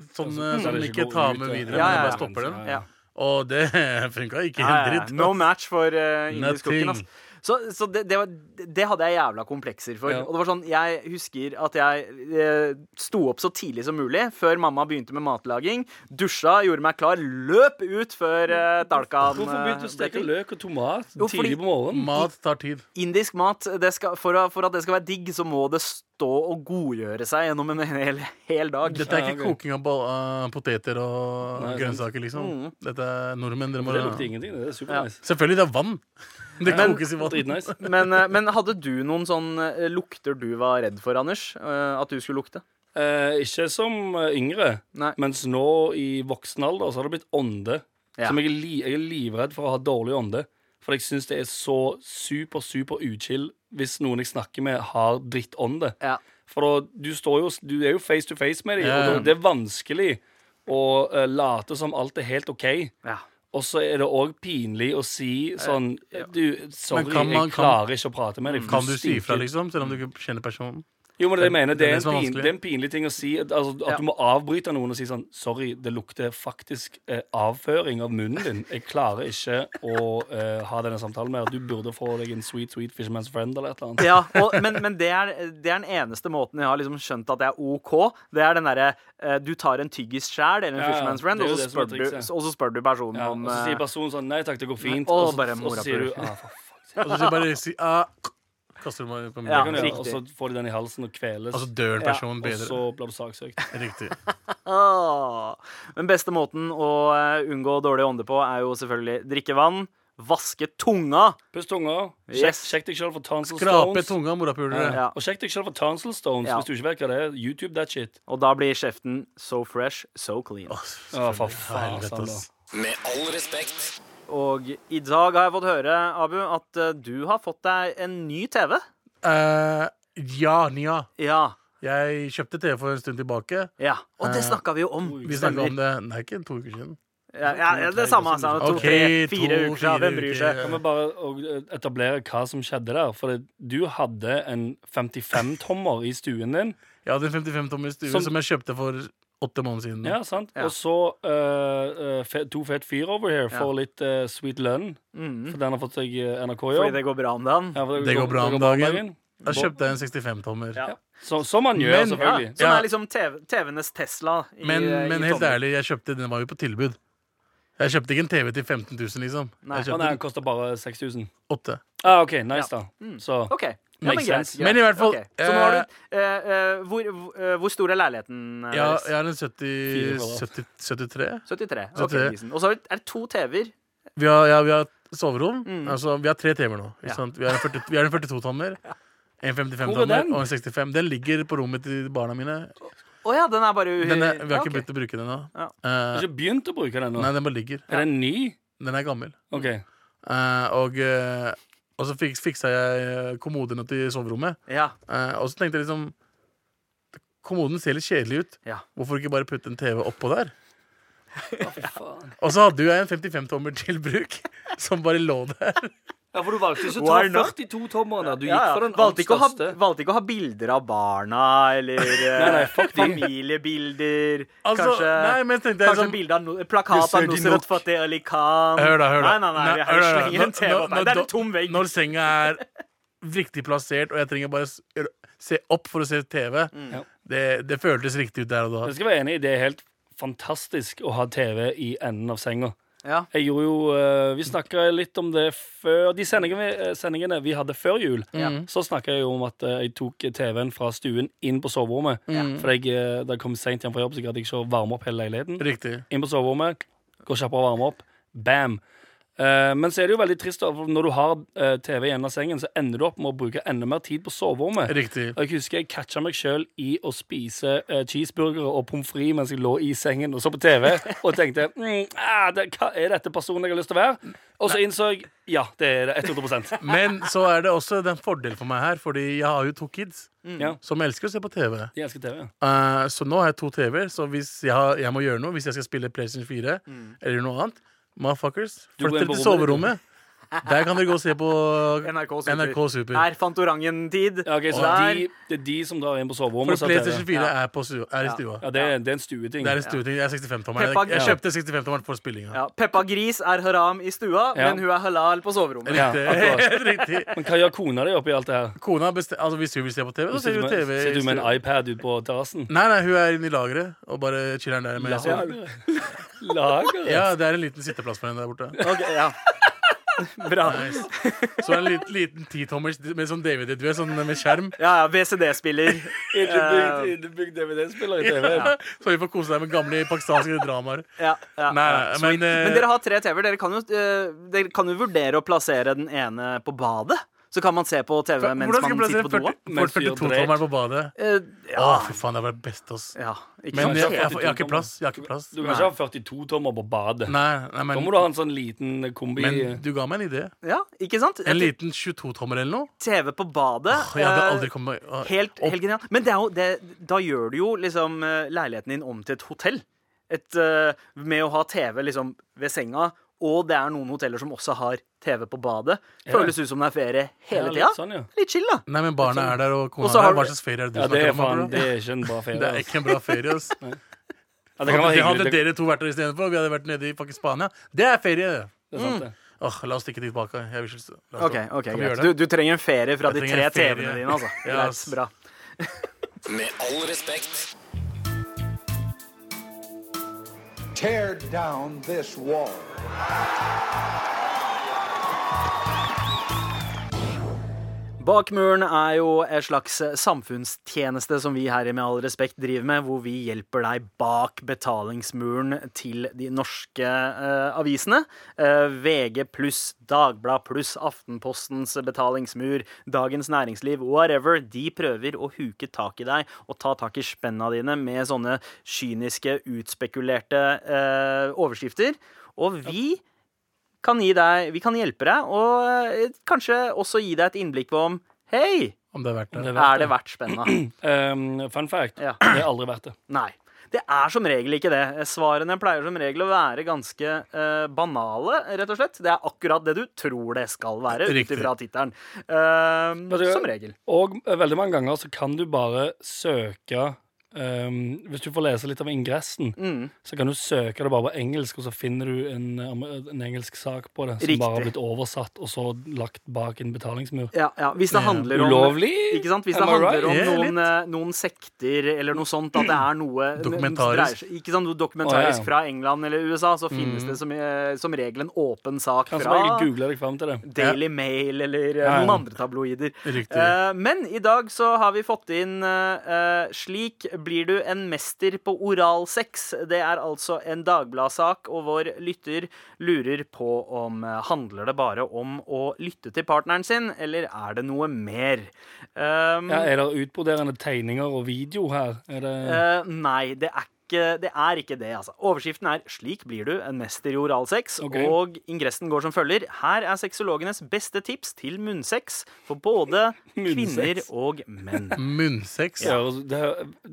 Altså, eh, som ikke tar med med ja. videre, Ja, men bare stopper den. ja. Og det funka ikke Ja, helt ja, ja. dritt. No match for uh, indisk Nothing. kokken. ass. Så, så det, det, var, det hadde jeg jævla komplekser for. Ja. Og det var sånn, Jeg husker at jeg eh, sto opp så tidlig som mulig, før mamma begynte med matlaging. Dusja, gjorde meg klar, løp ut før eh, dalkan Hvorfor begynte du å eh, steke løk og tomat Jo, tidlig på morgenen? Mat tar tid. Indisk mat, det skal, for, for at det skal være digg, så må det stå og godgjøre seg gjennom en hel, hel dag. Dette er Ja, ikke ok. koking av uh, poteter og Nei, grønnsaker, liksom. Mm. Dette er nordmenn. Dere må Det lukter ingenting. Det er supernice. Selvfølgelig, det er vann. Det Men- kokes i vann. Men, eh, men hadde du noen sånn eh, lukter du var redd for, Anders? Eh, At du skulle lukte? Eh, ikke som yngre, Nei. mens nå i voksen alder så har det blitt ånde. Ja. Som jeg er, li jeg er livredd for å ha dårlig ånde. For jeg syns det er så super, super uchill hvis noen jeg snakker med, har drittånde. Ja. For da, du, står jo, du er jo face to face med dem, Ja. og da, det er vanskelig å uh, late som alt er helt OK. Ja. Og så er det òg pinlig å si sånn Du, sorry, man- jeg klarer ikke å prate med deg. Kan du si ifra, liksom? Selv om du ikke kjenner personen? Jo, men det jeg mener, det er en, pin, det er en pinlig ting å si. Altså, at Ja. du må avbryte noen og si sånn Sorry, det lukter faktisk eh, avføring av munnen din. Jeg klarer ikke å eh, ha denne samtalen mer. Du burde få deg en sweet, sweet fisherman's friend eller et eller annet. Ja, og, men, men det, er, det er den eneste måten jeg har liksom skjønt at det er OK. Det er den derre eh, Du tar en tyggis sjæl, eller en Ja, fisherman's friend, og så, spør du, og så spør du personen Ja, om og så sier eh, personen sånn Nei takk, det går fint. Og, og, så, og så sier du ah, for fuck. Og så sier bare si ah, Kaster du meg på Ja, kan gjøre, Og så får de den i halsen og kveles. Altså dør en dør Ja, personen og så blir du saksøkt. Riktig. ah. Den beste måten å eh, unngå dårlig ånde på, er jo selvfølgelig drikke vann, vaske tunga. Puss tunga. Yes. sjekk deg sjøl for tonsil Skrape stones. tunga, morapulere. Ja. Og sjekk deg sjøl for tonsil stones Ja. hvis du ikke vet hva det er. YouTube that shit. Og da blir kjeften so fresh, so clean. Åh, oh, for faen. Med all respekt. Og i dag har jeg fått høre, Abu, at eh, du har fått deg en ny TV. Uh, ja, Nia. Ja. Jeg kjøpte TV for en stund tilbake. ja. Og det Eh, snakka vi jo om. Vi snakka om det Nei, ikke to uker siden. Ja, ja, er det samme. Altså. to, tre, fire to, uker siden. Hvem fire bryr seg? Kan vi bare eh, etablere hva som skjedde der? For du hadde en 55-tommer i stuen din. Jeg hadde en 55 tommer stue Som- som, jeg kjøpte for åtte måneder siden. Ja, sant? Ja. Og så eh, eh, fe, to fet fyr over here Ja. får litt uh, sweet lønn. Mm. For den har fått seg eh, NRK-jobb. Fordi det går bra om dagen. Ja, det, Det går bra om dagen. Da kjøpte jeg en 65 tommer. Ja. Så, som man gjør, Men- Ja, selvfølgelig. som er liksom TV, TV-enes Tesla. I, Men, i men helt tommer. ærlig, jeg kjøpte den var jo på tilbud. Jeg kjøpte ikke en TV til 15 000, liksom. Nei. Jeg den koster bare 6000. åtte. Ah, OK, nice, Ja. da. Mm. Så OK. Ja, men Makes greit, sense. greit. Men i hvert fall, okay. Så nå har du uh, uh, hvor, eh, hvor stor er leiligheten Ja, jeg har en 70, 70, 73. 73. Ok, 73. decent. Og så er det- to TV-er. Vi har, ja, vi har soverom. Mm. Altså, vi har tre TV-er nå. Ikke Ja. sant? Vi har en 40 vi har en 42-tommer, en er 55-tommer og en 65. Den ligger på rommet til barna mine. Å ja, den er bare u- Den er, vi har Ja, ikke begynt å bruke den ennå. Ja. har Eh, du ikke begynt å bruke den nå? nei, den bare ligger. Er den ny? Den er gammel. OK. Eh, og, eh, og så fiks, fiksa jeg eh, kommodene til soverommet. Ja. Eh, og så tenkte jeg liksom Kommoden ser litt kjedelig ut. Ja. Hvorfor ikke bare putte en TV oppå der? Faen. Og så hadde jo jeg en 55-tommer til bruk, som bare lå der. Ja, for du valgte ikke å ta not? 42-tommeren. Du gikk Ja, ja. for den Valgte, ikke ha, valgte ikke å ha bilder av barna, eller eh, Nei, nei, familiebilder. Altså, kanskje nei, men tenkte jeg kanskje sånn av no, plakat av i Nusret. Fateh Ali Khan. Hør da, hør da. Nei, nei, nei, Nei, jeg hør da, slenger en TV når- opp. Det er en tom vegg. Når senga er riktig plassert, og jeg trenger bare se opp for å se TV, Mm. Det, det føltes riktig ut der og da. Jeg skal være enig, det er helt fantastisk å ha TV i enden av senga. Ja. Jeg gjorde jo, eh, Vi snakka litt om det før De sendingene, vi- eh, sendingene vi hadde før jul. Mm. Så snakka jeg jo om at eh, jeg tok TV-en fra stuen inn på soverommet. Mm. For jeg, da jeg kom seint hjem fra jobb, så gadd jeg ikke å varme opp hele leiligheten. Riktig. Inn på soverommet, gå kjappere og varme opp. Bam! Eh, men så er det jo veldig trist, for når du har eh, TV i enden av sengen, så ender du opp med å bruke enda mer tid på soverommet. Riktig. Og jeg husker jeg catcha meg sjøl i å spise eh, cheeseburgere og pommes frites mens jeg lå i sengen og så på TV, og tenkte mm, ah, det, hva Er dette personen jeg har lyst til å være? Og så innså jeg ja, det er det 100% Men så er det også en fordel for meg her, fordi jeg har jo to kids Mm. som elsker å se på TV. de elsker TV. ja. Eh, så nå har jeg to TV-er, så hvis jeg, har, jeg må gjøre noe, hvis jeg skal spille PlayStation 4 eller noe annet Motherfuckers, flytt dere til soverommet. Der kan dere gå og se på NRK Super. NRK Super. Her fant orangen-tid. Ja, ok, så de, det er de som drar inn på soverommet For. PlayStation 4 er, på er i stua. Ja, det, er- det er en stueting. Det er en stueting. Jeg er 65-tommeren. Jeg, jeg kjøpte 65-tommeren for spillinga. Ja, Peppa Gris er haram i stua, Ja. men hun er halal på soverommet. Riktig. Men hva gjør kona di oppi alt det her? Kona altså Hvis hun vil se på TV, så ser hun TV. sitter du med en iPad ut på terrassen? Nei, nei, hun er inne i lageret og bare chiller'n der. Med Lager? Lager? Ja, det er en liten sitteplass for henne der borte. Ok, ja. Bra. Nice. Så en liten, liten titommers med sånn DVD, du vet, sånn med skjerm. Ja, ja, VCD-spiller. Innebygd DVD-spiller i TV. Så vi får kose deg med gamle pakistanske dramaer. Ja, ja. Nei, men, eh, Men dere har tre TV-er. Dere, kan eh, dere kan jo vurdere å plassere den ene på badet. Så kan man se på TV mens skal jeg man sitter på doa. Hvordan skal du plassere 42-tommeren på badet? Eh, Å, fy faen, det hadde vært best, ass. ja, Men jeg, jeg, jeg, har ikke plass. Jeg har ikke plass. Du kan ikke ha 42-tommer på badet. Nei, nei, Da må du ha en sånn liten kombi. men du ga meg en idé. Ja, ikke sant? En liten 22-tommer eller noe. TV på badet. Jeg hadde eh, aldri kommet uh, Helt, opp. helt genialt. Men det er jo, det, da gjør du jo liksom eh, leiligheten din om til et hotell. Et, uh, med å ha TV liksom ved senga. Og det er noen hoteller som også har TV på badet. Føles ut som det er ferie hele Ja, tida. litt sånn, ja. Litt chill, da. Nei, men barna er der, og kona er har der. Hva slags ferie er det du Ja, det er snakker om? faen, det er ikke en bra ferie. Det er ikke en bra ferie, ass. Ja, det kan være Hadde, hadde dere to vært der istedenfor, og vi hadde vært nede i fucking Spania. Det er ferie! det er sant, det. Åh, La oss stikke tilbake. Jeg vil la oss Ok, ok, greit. Du, du trenger en ferie fra Jeg de tre. TV-ene dine, altså. Ja, ass. bra. Med all respekt. Tear down this wall. Bak muren er jo et slags samfunnstjeneste som vi her i Med all respekt driver med, hvor vi hjelper deg bak betalingsmuren til de norske eh, avisene. Eh, VG pluss, Dagblad pluss, Aftenpostens betalingsmur, Dagens Næringsliv, whatever. De prøver å huke tak i deg og ta tak i spenna dine med sånne kyniske, utspekulerte eh, overskrifter. Og vi kan gi deg, vi kan hjelpe deg, og eh, kanskje også gi deg et innblikk på om Hei, Om det er verdt Det det. er verdt er det verdt spenna? Um, fun fact. Ja. Det er aldri verdt det. Nei. Det er som regel ikke det. Svarene pleier som regel å være ganske uh, banale, rett og slett. Det er akkurat det du tror det skal være, ut ifra tittelen. Hva? som regel. Og eh, veldig mange ganger så kan du bare søke um, Hvis du får lese litt av ingressen, Mm. så kan du søke det bare på engelsk, og så finner du en, en engelsk sak på det som Riktig. bare har blitt oversatt og så lagt bak en betalingsmur. Ja, ja. Hvis det handler om Ulovlig? Ikke sant? Hvis det handler right? om Yeah, noen, eh, noen sekter eller noe sånt, at det er noe Dokumentarisk. dreier Ikke sant? Noe dokumentarisk oh, ja. fra England eller USA, så finnes det som, eh, som regel en åpen sak Kan fra regel google deg fram til det. Daily Mail eller eh, Ja, ja. noen andre tabloider. Eh, men i dag så har vi fått inn uh, eh, 'Slik blir du en mester på oralsex'. Det er altså en Dagbladet-sak, og vår lytter lurer på om eh, handler det bare om å lytte til partneren sin, eller er det noe mer? Um, Ja, er det utbroderende tegninger og video her? Er det Uh, nei, det er ikke det. Er ikke det altså. Overskriften er 'Slik blir du en mester i oralsex', okay. og ingressen går som følger. Her er sexologenes beste tips til munnsex for både kvinner og menn. Munnsex. hø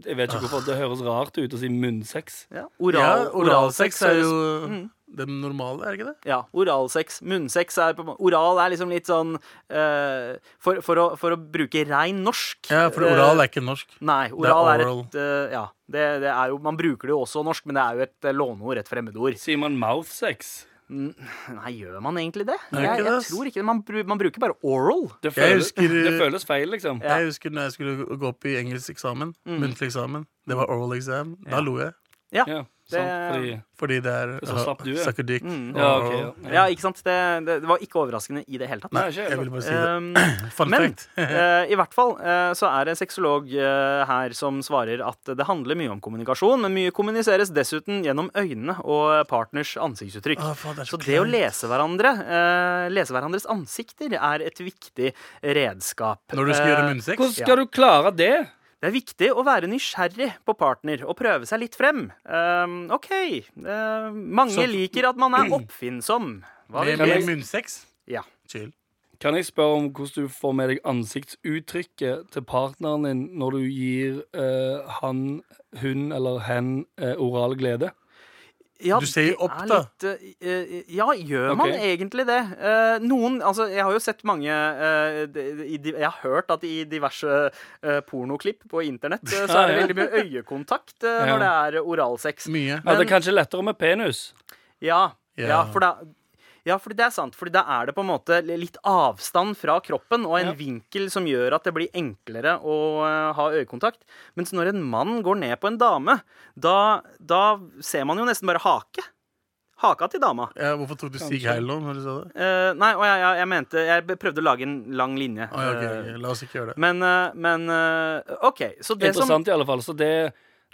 Jeg vet ikke hvorfor det høres rart ut å si munnsex. Ja, Ja, oralsex er jo Mm. Det normale, er det ikke det? Ja, oralsex. Munnsex er på Oral er liksom litt sånn uh, for, for, å, for å bruke rein norsk Ja, for eh, oral er ikke norsk. Nei, oral er, oral. et uh, Ja, det, det er jo Man bruker det jo også norsk, men det er jo et eh, låneord, et fremmedord. Sier man mouthsex? Nei, gjør man egentlig det? Er det Jeg, jeg tror ikke det. Man, man bruker bare oral. Det Jeg føles, husker- det føles feil, liksom. Ja. Jeg husker når jeg skulle gå opp i engelskeksamen, Mm. muntlig eksamen. Det var oral exam. Da Ja. lo jeg. Ja. Det- fordi Fordi det er så slapp du ja. sucker dick. Mm. Ja, okay, ja. Ja, ikke sant? Det, det, det var ikke overraskende i det hele tatt. Nei, jeg vil bare si det. Um, men eh, i hvert fall uh, så er det en sexolog uh, her som svarer at det handler mye om kommunikasjon, men mye kommuniseres dessuten gjennom øynene og partners ansiktsuttrykk. Oh, faen, det Så så det å lese hverandre, eh, lese hverandres ansikter, er et viktig redskap. Når du skal gjøre Eh, munnsex? Hvordan skal du klare det? Det er viktig å være nysgjerrig på partner og prøve seg litt frem. Um, OK. Uh, mange Så- liker at man er oppfinnsom. Hva vil Med, munnsex? Ja. Chill. Kan jeg spørre om hvordan du får med deg ansiktsuttrykket til partneren din når du gir uh, han, hun eller hen uh, oral glede? Ja, Du ser det opp, da. Litt, eh, eh, ja, gjør man egentlig det? Eh, noen Altså, jeg har jo sett mange eh, de- de- Jeg har hørt at i diverse eh, pornoklipp på internett eh, så er det veldig mye øyekontakt eh, Ja. når det er oralsex. Mye. Ja, det er kanskje lettere med penis. Ja, ja. Ja. for da ja, fordi det er sant. Fordi da er det på en måte litt avstand fra kroppen og en Ja. vinkel som gjør at det blir enklere å eh, ha øyekontakt. Mens når en mann går ned på en dame, da, da ser man jo nesten bare hake. Haka til dama. Ja, hvorfor tok du Stig Heil nå? når du sa det? Eh, nei, og jeg, jeg, jeg mente Jeg prøvde å lage en lang linje. Å, ja, ok, Eh, ok. La oss ikke gjøre det. Men, uh, men uh, OK. Så det som Interessant i alle fall. Så det,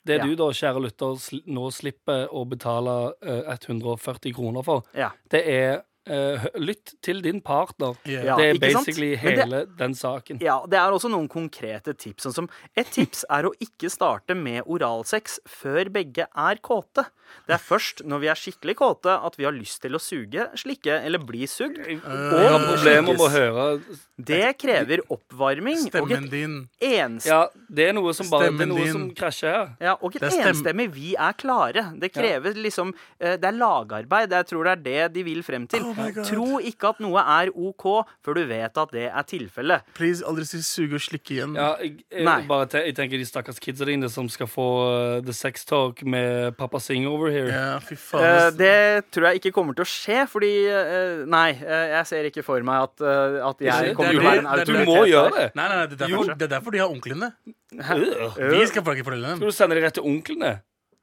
det Ja. du da, kjære lytter, nå slipper å betale eh, 140 kroner for, Ja. det er eh, hø- Lytt til din partner. Ja, det er basically det- hele den saken. Ja, det er også noen konkrete tips. Sånn som Et tips er å ikke starte med oralsex før begge er kåte. Det er først når vi er skikkelig kåte at vi har lyst til å suge, slikke eller bli sugd. Jeg har problemer med å høre Det krever oppvarming Stemmen din ens Ja, det er noe som bare Det er noe som krasjer her. ja, og et Det enstemmig 'vi er klare'. Det krever liksom eh, Det er lagarbeid. Jeg tror det er det de vil frem til. Oh. Tro ikke at noe er OK før du vet at det er tilfellet. Please, aldri si suge og slikke igjen. Ja, jeg, jeg, bare te jeg tenker de stakkars kidsa dine som skal få uh, The Sex Talk med Pappa Sing over here. Ja, fy faen. Uh, det tror jeg ikke kommer til å skje, fordi uh, Nei, eh, jeg ser ikke for meg at, eh, at jeg kommer til å være en autoritet. Du må gjøre det. Nei, nei, nei, det er derfor, det er derfor de har onklene. Vi skal ikke fortelle dem. Skal du sende det rett til onklene?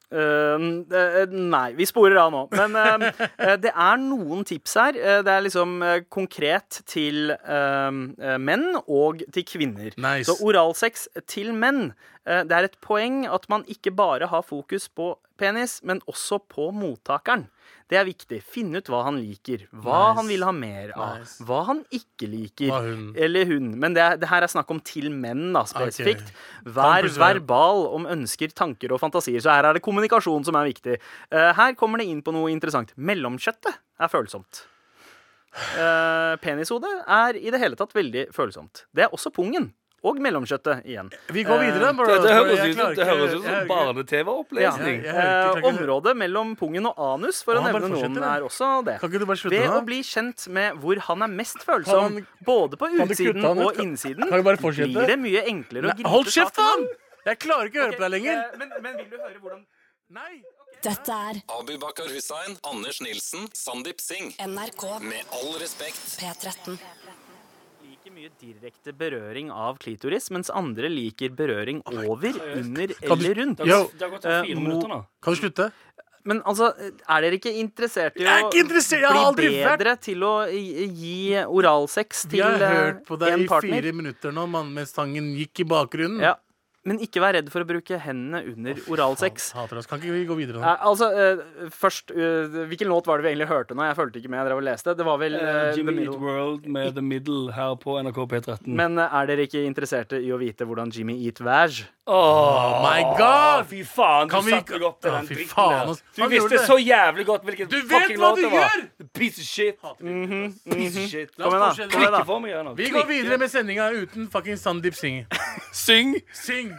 Eh, nei, vi sporer av nå. Men eh, det er noen tips her. Eh, det er liksom konkret til eh, eh, menn og til kvinner. Nice. Så oralsex til menn. det er et poeng at man ikke bare har fokus på penis, men også på mottakeren. Det er viktig. Finne ut hva han liker, hva Nice. han vil ha mer av, Nice. hva han ikke liker. Hun. Eller hun. Men det, er, det her er snakk om til menn, da, spesifikt. Okay. Vær verbal om ønsker, tanker og fantasier. Så her er det kommunikasjon som er viktig. Uh, her kommer det inn på noe interessant. Mellomkjøttet er følsomt. Uh, penishodet er i det hele tatt veldig følsomt. Det er også pungen. Og mellomkjøttet igjen. Vi går videre. Bare, Det, det høres ut som, det høres ut som barne-TV-opplesning. Eh, området mellom pungen og anus, for Å, nevne noen, er også det. Kan ikke du bare slutte Ved å bli kjent med hvor han er mest følsom, både på utsiden og innsiden, kan bare blir det mye enklere å gripe Hold kjeft, ham. Jeg klarer ikke å høre på deg lenger. Eh, Men, men vil du høre hvordan Nei. Dette er Abu Bakar Hussein, Anders Nilsen, Sandeep Singh. NRK Med all respekt. P13. Mye direkte berøring av klitoris, mens andre liker berøring over, under Kan eller rundt. Det har, det har gått Eh, fire mo- minutter nå. Kan du slutte? Men altså, er dere ikke interessert i å ikke interessert, bli vært- bedre til å gi oralsex Vi til har eh, hørt på deg i fire minutter nå, mann, mens sangen gikk i bakgrunnen. Ja. Men ikke vær redd for å bruke hendene under oralsex. Hater oss. Kan ikke vi gå videre nå? Eh, altså, eh, først uh, Hvilken låt var det vi egentlig hørte nå? Jeg fulgte ikke med. jeg drev og leste Det var vel eh, Jimmy Eat World med The Middle her på NRK P13. Men er dere ikke interesserte i å vite hvordan Jimmy Eat Vag? oh my God! Fy faen, du Kan vi- satte deg opp til den fy dritten faen, der. Du visste så jævlig godt hvilken Du vet fucking låt du det var. Piece of shit. Piece of shit. Kom igjen, da. Vi går videre med sendinga uten fucking Sandeep Singh. Syng. Sing!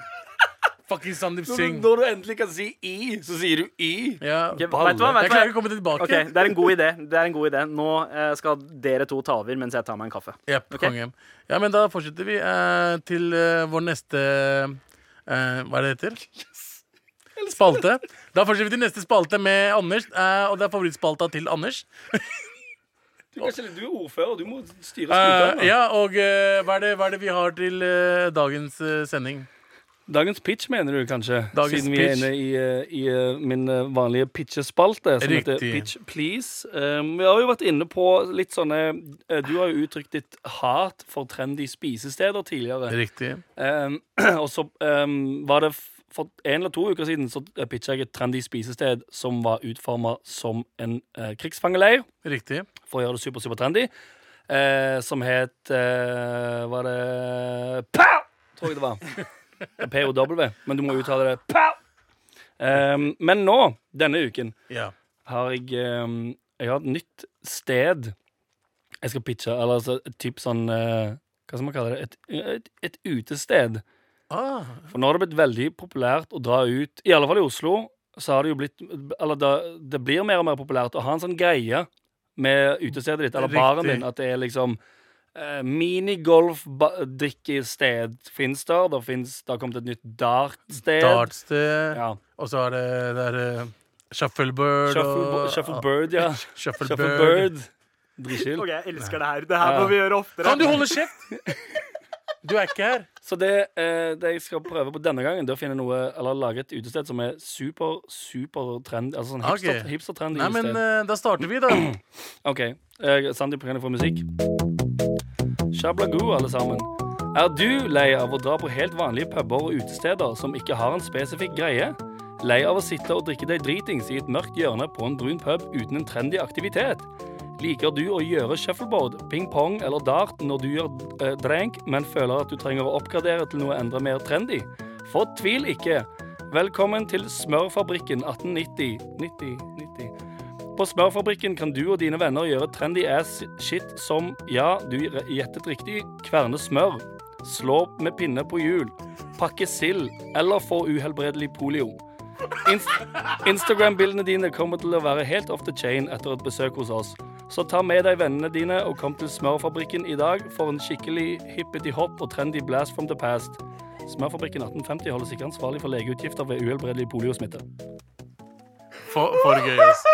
Fucking Sandeep Når du, Singh. når du endelig kan si i, så sier du i. Ja. okay, vet du hva? Vet Jeg klarer ikke å komme tilbake. Okay, Det er en god idé. Det er en god idé. Nå eh, skal dere to ta over mens jeg tar meg en kaffe. Yep, okay? Ja, men da fortsetter vi eh, til eh, vår neste eh, Hva er det det heter? Spalte. Da fortsetter vi til neste spalte med Anders, eh, og det er favorittspalta til Anders. Du, kan ikke, du er ordfører, du må styre skuta. Uh, ja, og uh, hva, er det, hva er det vi har til uh, dagens eh, sending? Dagens pitch, mener du kanskje? Dagens Siden vi er inne i, eh, i eh, min eh, vanlige pitchespalte, som heter Pitch Please. Um, vi har jo vært inne på litt sånne Du har jo uttrykt ditt hat for trendy spisesteder tidligere. Riktig. Um, og så um, var det for en eller to uker siden så pitcha jeg et trendy spisested som var utforma som en uh, krigsfangeleir, Riktig. for å gjøre det super, super trendy. Uh, som het uh, Var det POW! Tror jeg det var. POW. Men du må uttale det POW! Um, men nå, denne uken, Ja. har jeg um, Jeg har et nytt sted jeg skal pitche. Eller altså et type sånn uh, Hva skal man kalle det? Et, et, et utested. Ah, For nå har det blitt veldig populært å dra ut, i alle fall i Oslo, så har det jo blitt Eller det, det blir mer og mer populært å ha en sånn greie med utestedet ditt, eller baren din, at det er liksom eh, Minigolf-drikkested fins der. Det finnes, det har kommet et nytt dartsted. Dartsted. Ja. Og så er det der uh, Shufflebird Shuffle, og Shufflebird, ja. Shufflebird. Shufflebird. Dritchill. Ok, jeg elsker det her. Det her Ja. må vi gjøre oftere. Kan du holde kjeft? Du er ikke her. Så det, eh, det jeg skal prøve på denne gangen, det er å finne noe Eller lage et utested som er super, super trend Altså sånn hipster, okay. hipster-trendy Nei, men eh, da starter vi, da. OK. Eh, Sandeep, kan jeg få musikk? Shablagu, alle sammen. Er du lei av å dra på helt vanlige puber og utesteder som ikke har en spesifikk greie? Lei av å sitte og drikke deg dritings i et mørkt hjørne på en brun pub uten en trendy aktivitet? Liker du å gjøre shuffleboard, ping-pong eller dart når du gjør eh, drank, men føler at du trenger å oppgradere til noe enda mer trendy? Fortvil ikke. Velkommen til Smørfabrikken 1890. 90, 90. På Smørfabrikken kan du og dine venner gjøre trendy ass shit som, ja, du gjettet riktig, kverne smør, slå med pinne på hjul, pakke sild eller få uhelbredelig polio. Inst Instagram-bildene dine kommer til å være helt off the chain etter et besøk hos oss. Så ta med deg vennene dine og kom til Smørfabrikken i dag for en skikkelig hippeti-hopp og trendy blast from the past. Smørfabrikken 1850 holdes ikke ansvarlig for legeutgifter ved uhelbredelig poliosmitte. For, for gøy, ass.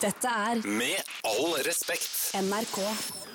Dette er Med all respekt. NRK.